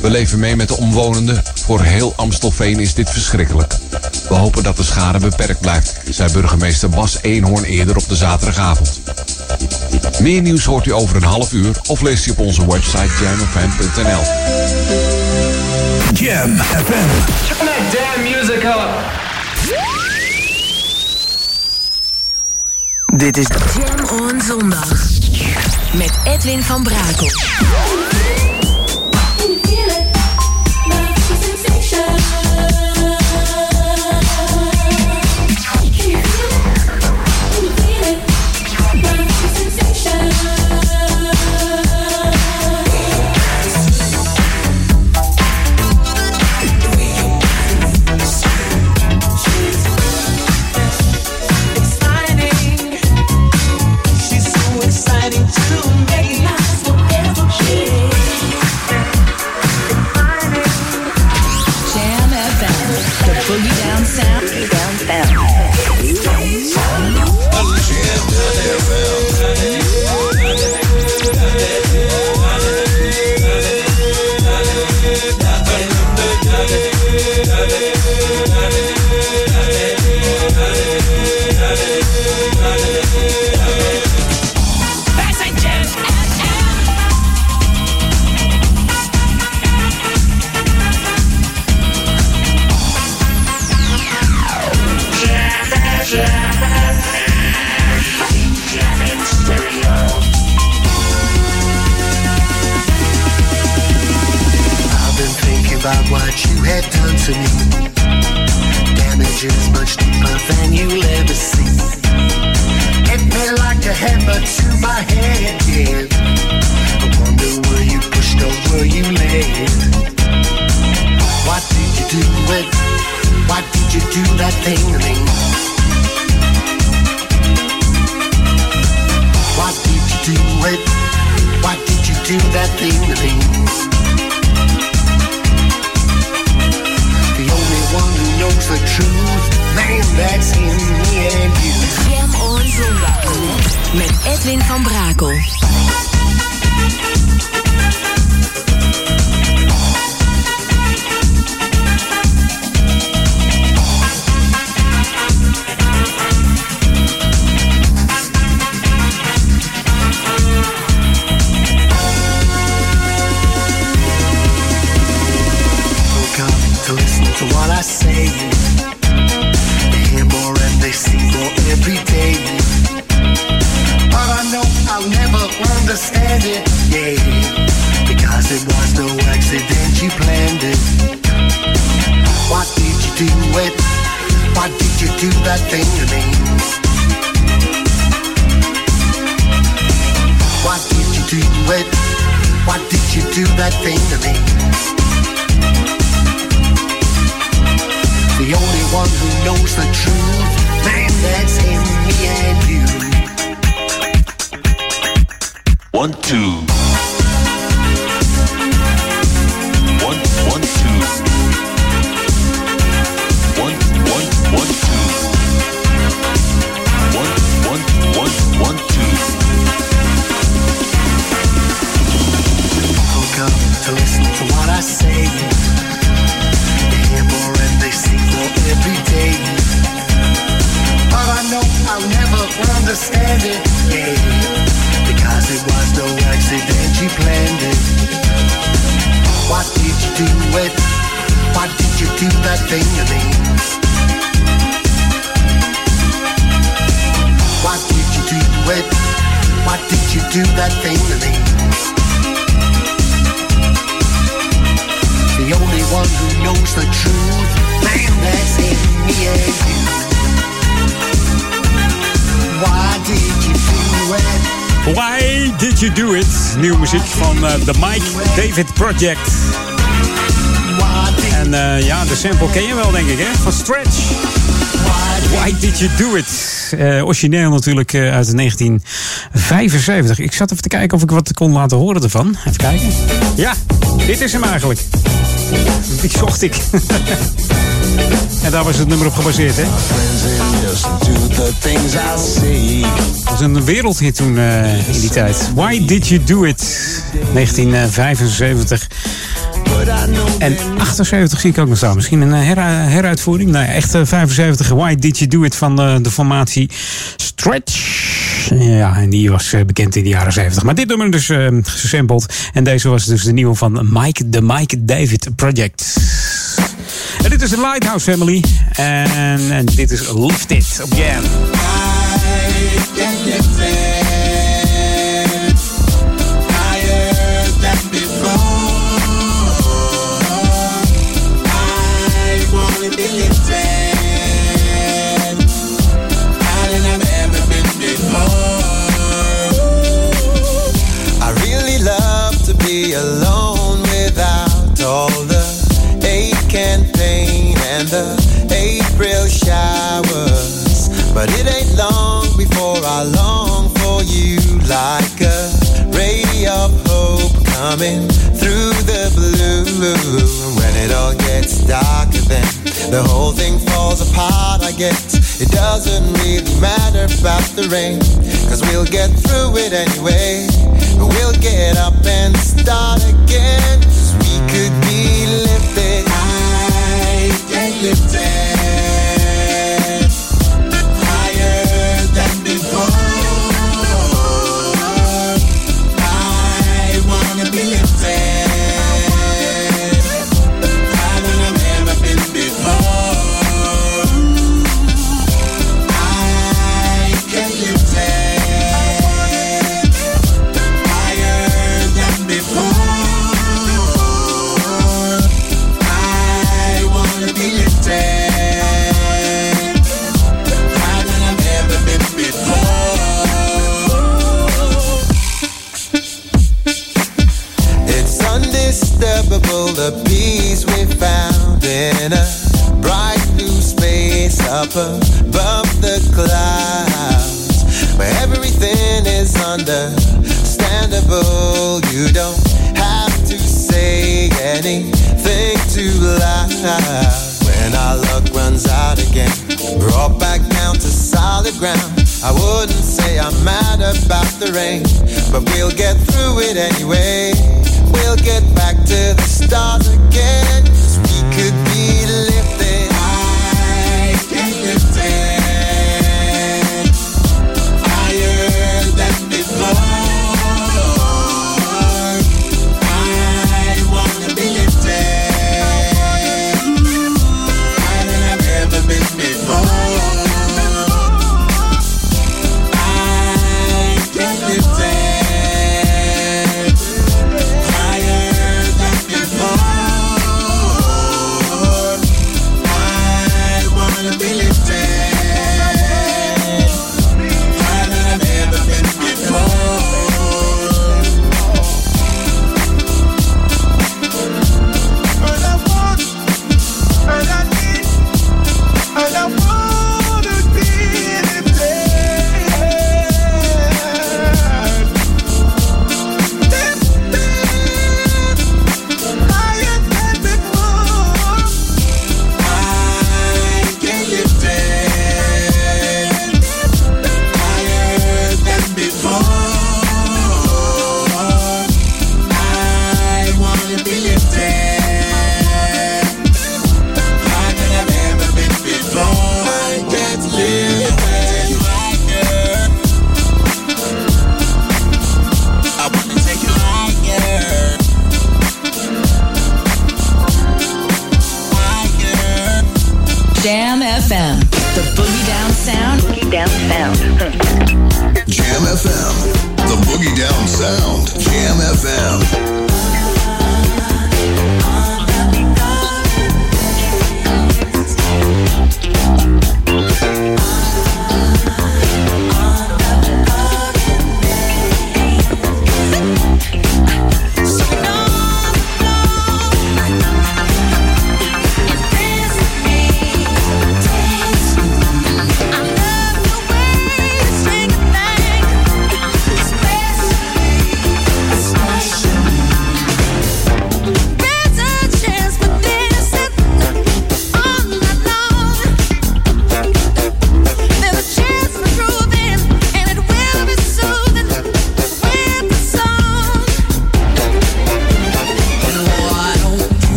We leven mee met de omwonenden. Voor heel Amstelveen is dit verschrikkelijk. We hopen dat de schade beperkt blijft, zei burgemeester Bas Eenhoorn eerder op de zaterdagavond. Meer nieuws hoort u over een half uur of leest u op onze website jamfm.nl. Jam FM. Turn that damn music up. Dit is Jam on zondag. Met Edwin van Brakel. To me. Damage is much deeper than you'll ever see. Hit me like a hammer to my head, yeah. I wonder were you pushed or were you led? Why did you do it? Why did you do that thing to me? Why did you do it? Why did you do that thing to me? Knows the truth, man, that's in me and you. Jam on zondag. Met Edwin van Brakel. David Project. En eh, ja, de sample ken je wel, denk ik, hè? Van Stretch. Why Did You Do It? Eh, origineel natuurlijk eh, uit 1975. Ik zat even te kijken of ik wat kon laten horen ervan. Even kijken. Ja, dit is hem eigenlijk. Die zocht ik. (laughs) en daar was het nummer op gebaseerd, hè? Dat was een wereldhit toen in die tijd. Why Did You Do It? 1975. En 78 zie ik ook nog staan. Misschien een eh, her- heruitvoering. Nou ja, echt eh, 75. Why Did You Do It van eh, de formatie Stretch. Ja, en die was eh, bekend in de jaren 70. Maar dit nummer dus eh, gesampled. En deze was dus de nieuwe van Mike, de Mike David Project. En dit is de Lighthouse Family. En, dit is Lifted op Jam. Rain, cause we'll get through it anyway.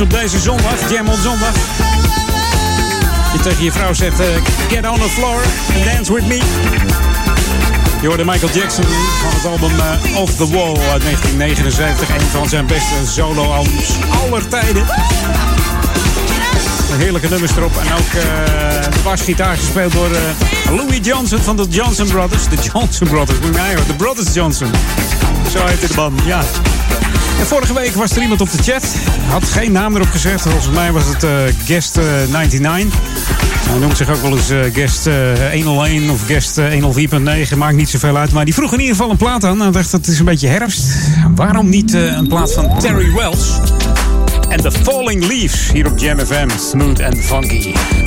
Op deze zondag, Jam on zondag? Je tegen je vrouw zegt, eh, get on the floor and dance with me. Je hoorde Michael Jackson van het album eh, Off the Wall uit 1979. Een van zijn beste solo-albums aller tijden. Heerlijke nummers erop. En ook eh, de basgitaar gespeeld door eh, Louis Johnson van de Johnson Brothers. De Johnson Brothers, moet. De Brothers Johnson. Zo heette de band, ja. En vorige week was er iemand op de chat. Had geen naam erop gezet. Volgens mij was het eh, Guest eh, 99. Hij noemt zich ook wel eens eh, Guest eh, 101 of Guest eh, 104.9. Maakt niet zoveel uit. Maar die vroeg in ieder geval een plaat aan. Hij dacht, het is een beetje herfst. Waarom niet eh, een plaat van Terry Wells? En The Falling Leaves hier op Jam. Smooth and funky.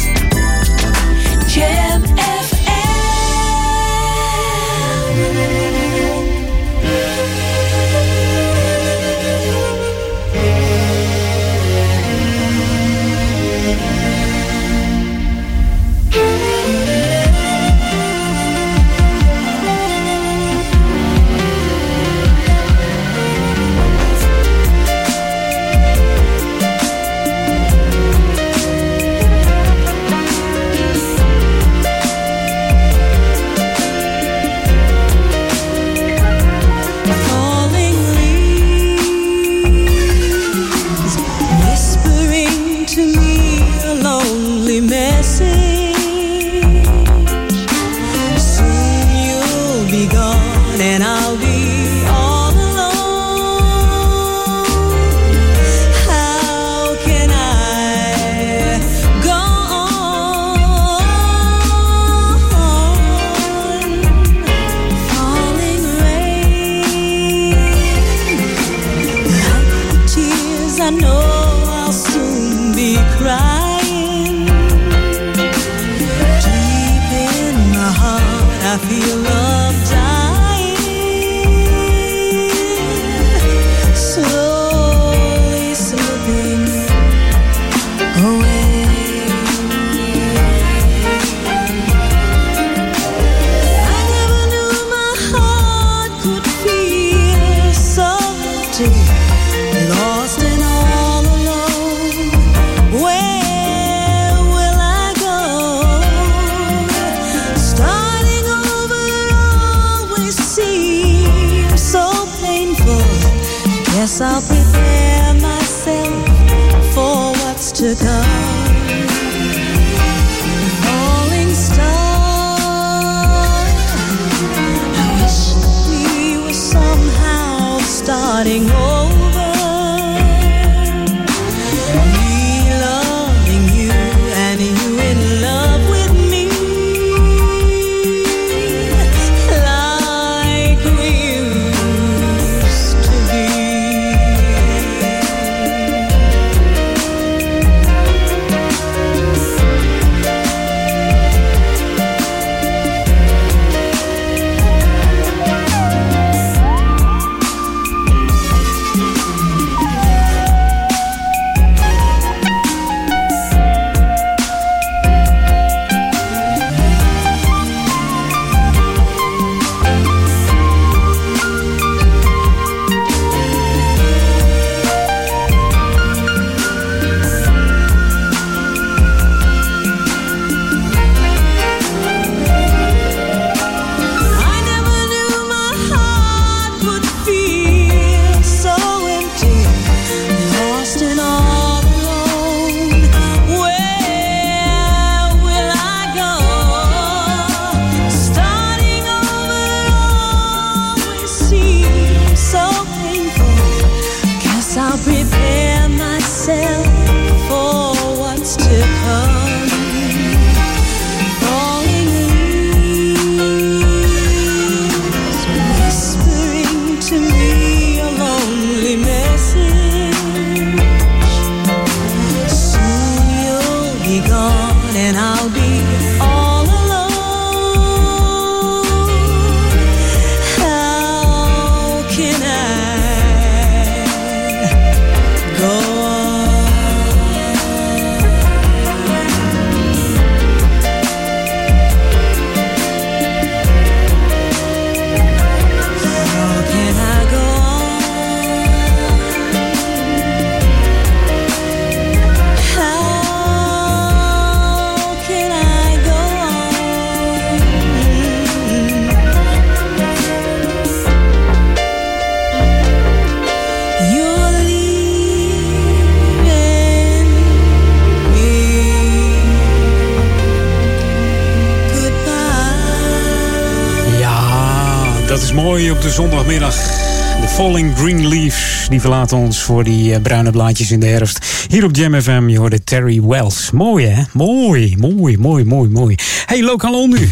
Op de falling green leaves, die verlaten ons voor die eh, bruine blaadjes in de herfst. Hier op Jam FM, je hoorde Terry Wells. Mooi hè? Mooi, mooi, mooi, mooi, mooi. Hey, lokaal nu.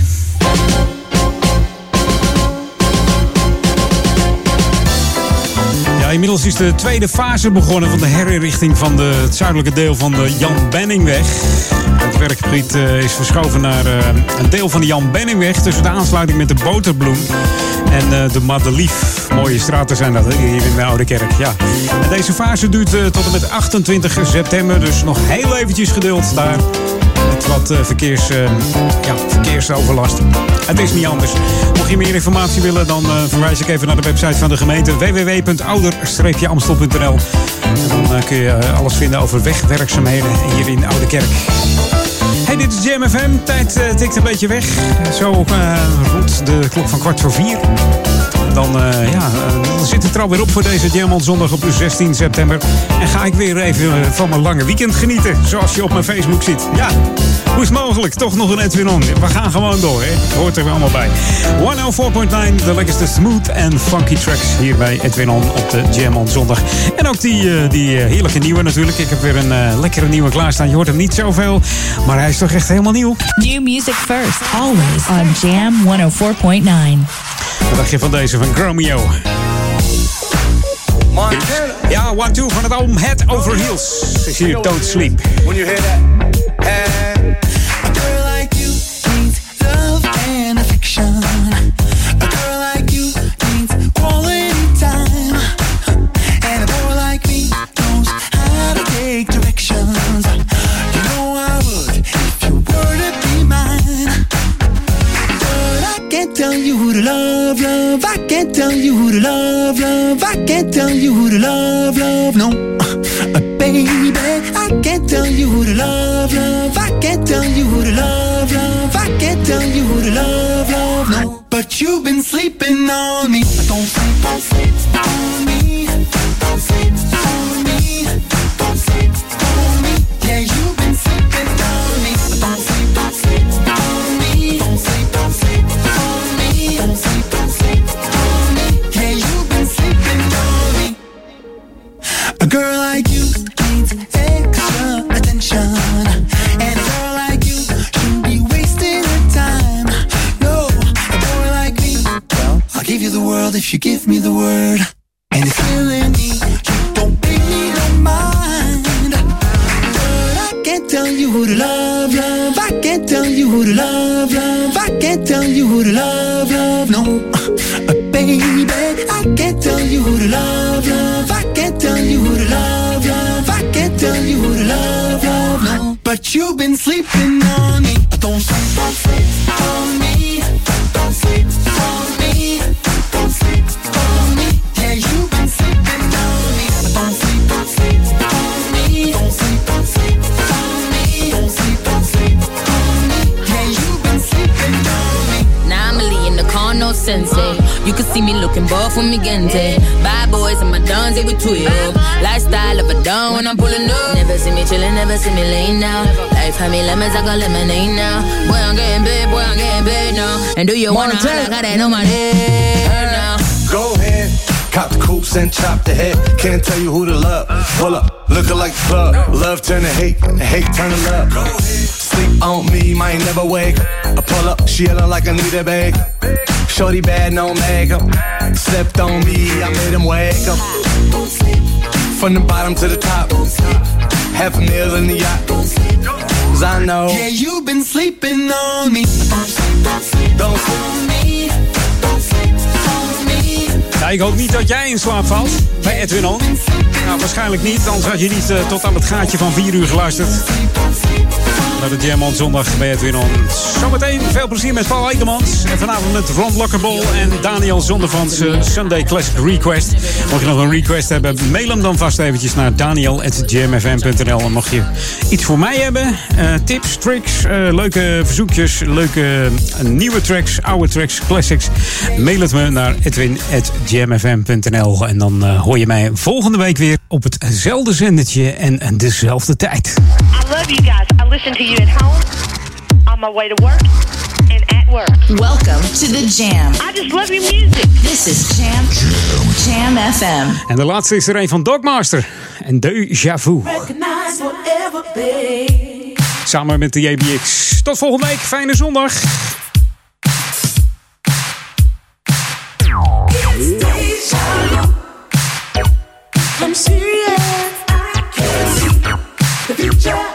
Inmiddels is de tweede fase begonnen van de herinrichting van de, het zuidelijke deel van de Jan Benningweg. Het werkgebied eh, is verschoven naar eh, een deel van de Jan Benningweg tussen de aansluiting met de Boterbloem en eh, de Madelief. Mooie straten zijn dat hier in de Oude Kerk. Ja. En deze fase duurt eh, tot en met 28 september, dus nog heel eventjes geduld daar. Met wat eh, verkeers, ja, verkeersoverlast. Het is niet anders. Mocht je meer informatie willen, dan verwijs ik even naar de website van de gemeente www.ouder-amstel.nl. En dan kun je alles vinden over wegwerkzaamheden hier in Oude Kerk. Dit is Jam FM. Tijd eh, tikt een beetje weg. Zo rond de klok van kwart voor vier. Dan, eh, ja, eh, zit het er alweer op voor deze Diamant Zondag op de 16 september. En ga ik weer even eh, van mijn lange weekend genieten. Zoals je op mijn Facebook ziet. Ja, hoe is het mogelijk? Toch nog een Edwin On. We gaan gewoon door, hè. Hoort er weer allemaal bij. 104.9, de lekkerste smooth en funky tracks hier bij Edwin On op de Jam on Zondag. En ook die, die heerlijke nieuwe natuurlijk. Ik heb weer een lekkere nieuwe klaarstaan. Je hoort hem niet zoveel, maar hij is toch echt helemaal nieuw. New music first, always on Jam 104.9. Wat dacht je van deze van Gromeo? Ja, one two van het album Head Over Heels. Is hier Don't Sleep. When you hear that, tell you who to love, love. No, uh, baby, I can't tell you who to love, love. I can't tell you who to love, love. I can't tell you who to love, love. No, but you've been sleeping on me. Like I need a bag. Shorty bad, no makeup. Slept on me, I made him wake up. From the bottom to the top. Half a meal in the yacht. Cause I know. Yeah, you've been sleeping on me. Don't sleep, don't sleep, don't sleep on me. Don't sleep on me. Ja, ik hoop niet dat jij in slaap valt bij Edwin On. Nou, waarschijnlijk niet, anders had je niet eh, tot aan het gaatje van 4 uur geluisterd. Naar de Jam on zondag bij Edwin On. Zometeen veel plezier met Paul Eikemans. En vanavond met Ron Lokkerbol en Daniel Zondervans eh, Sunday Classic Request. Mocht je nog een request hebben, mail hem dan vast eventjes naar daniel.jamfm.nl. En mocht je iets voor mij hebben, eh, tips, tricks, eh, leuke verzoekjes, leuke nieuwe tracks, oude tracks, classics. Mail het me naar edwin.jamfm.nl. En dan hoor je mij volgende week weer op hetzelfde zendertje en, en dezelfde tijd. I love you guys. Listen to you at home, on my way to work, and at work. Welcome to the Jam. I just love your music. This is Jam. Jam FM. En de laatste is er een van Dogmaster. En Deja Vu. Recognize whatever, babe. Samen met de JBX. Tot volgende week. Fijne zondag. I'm serious. I can see the future.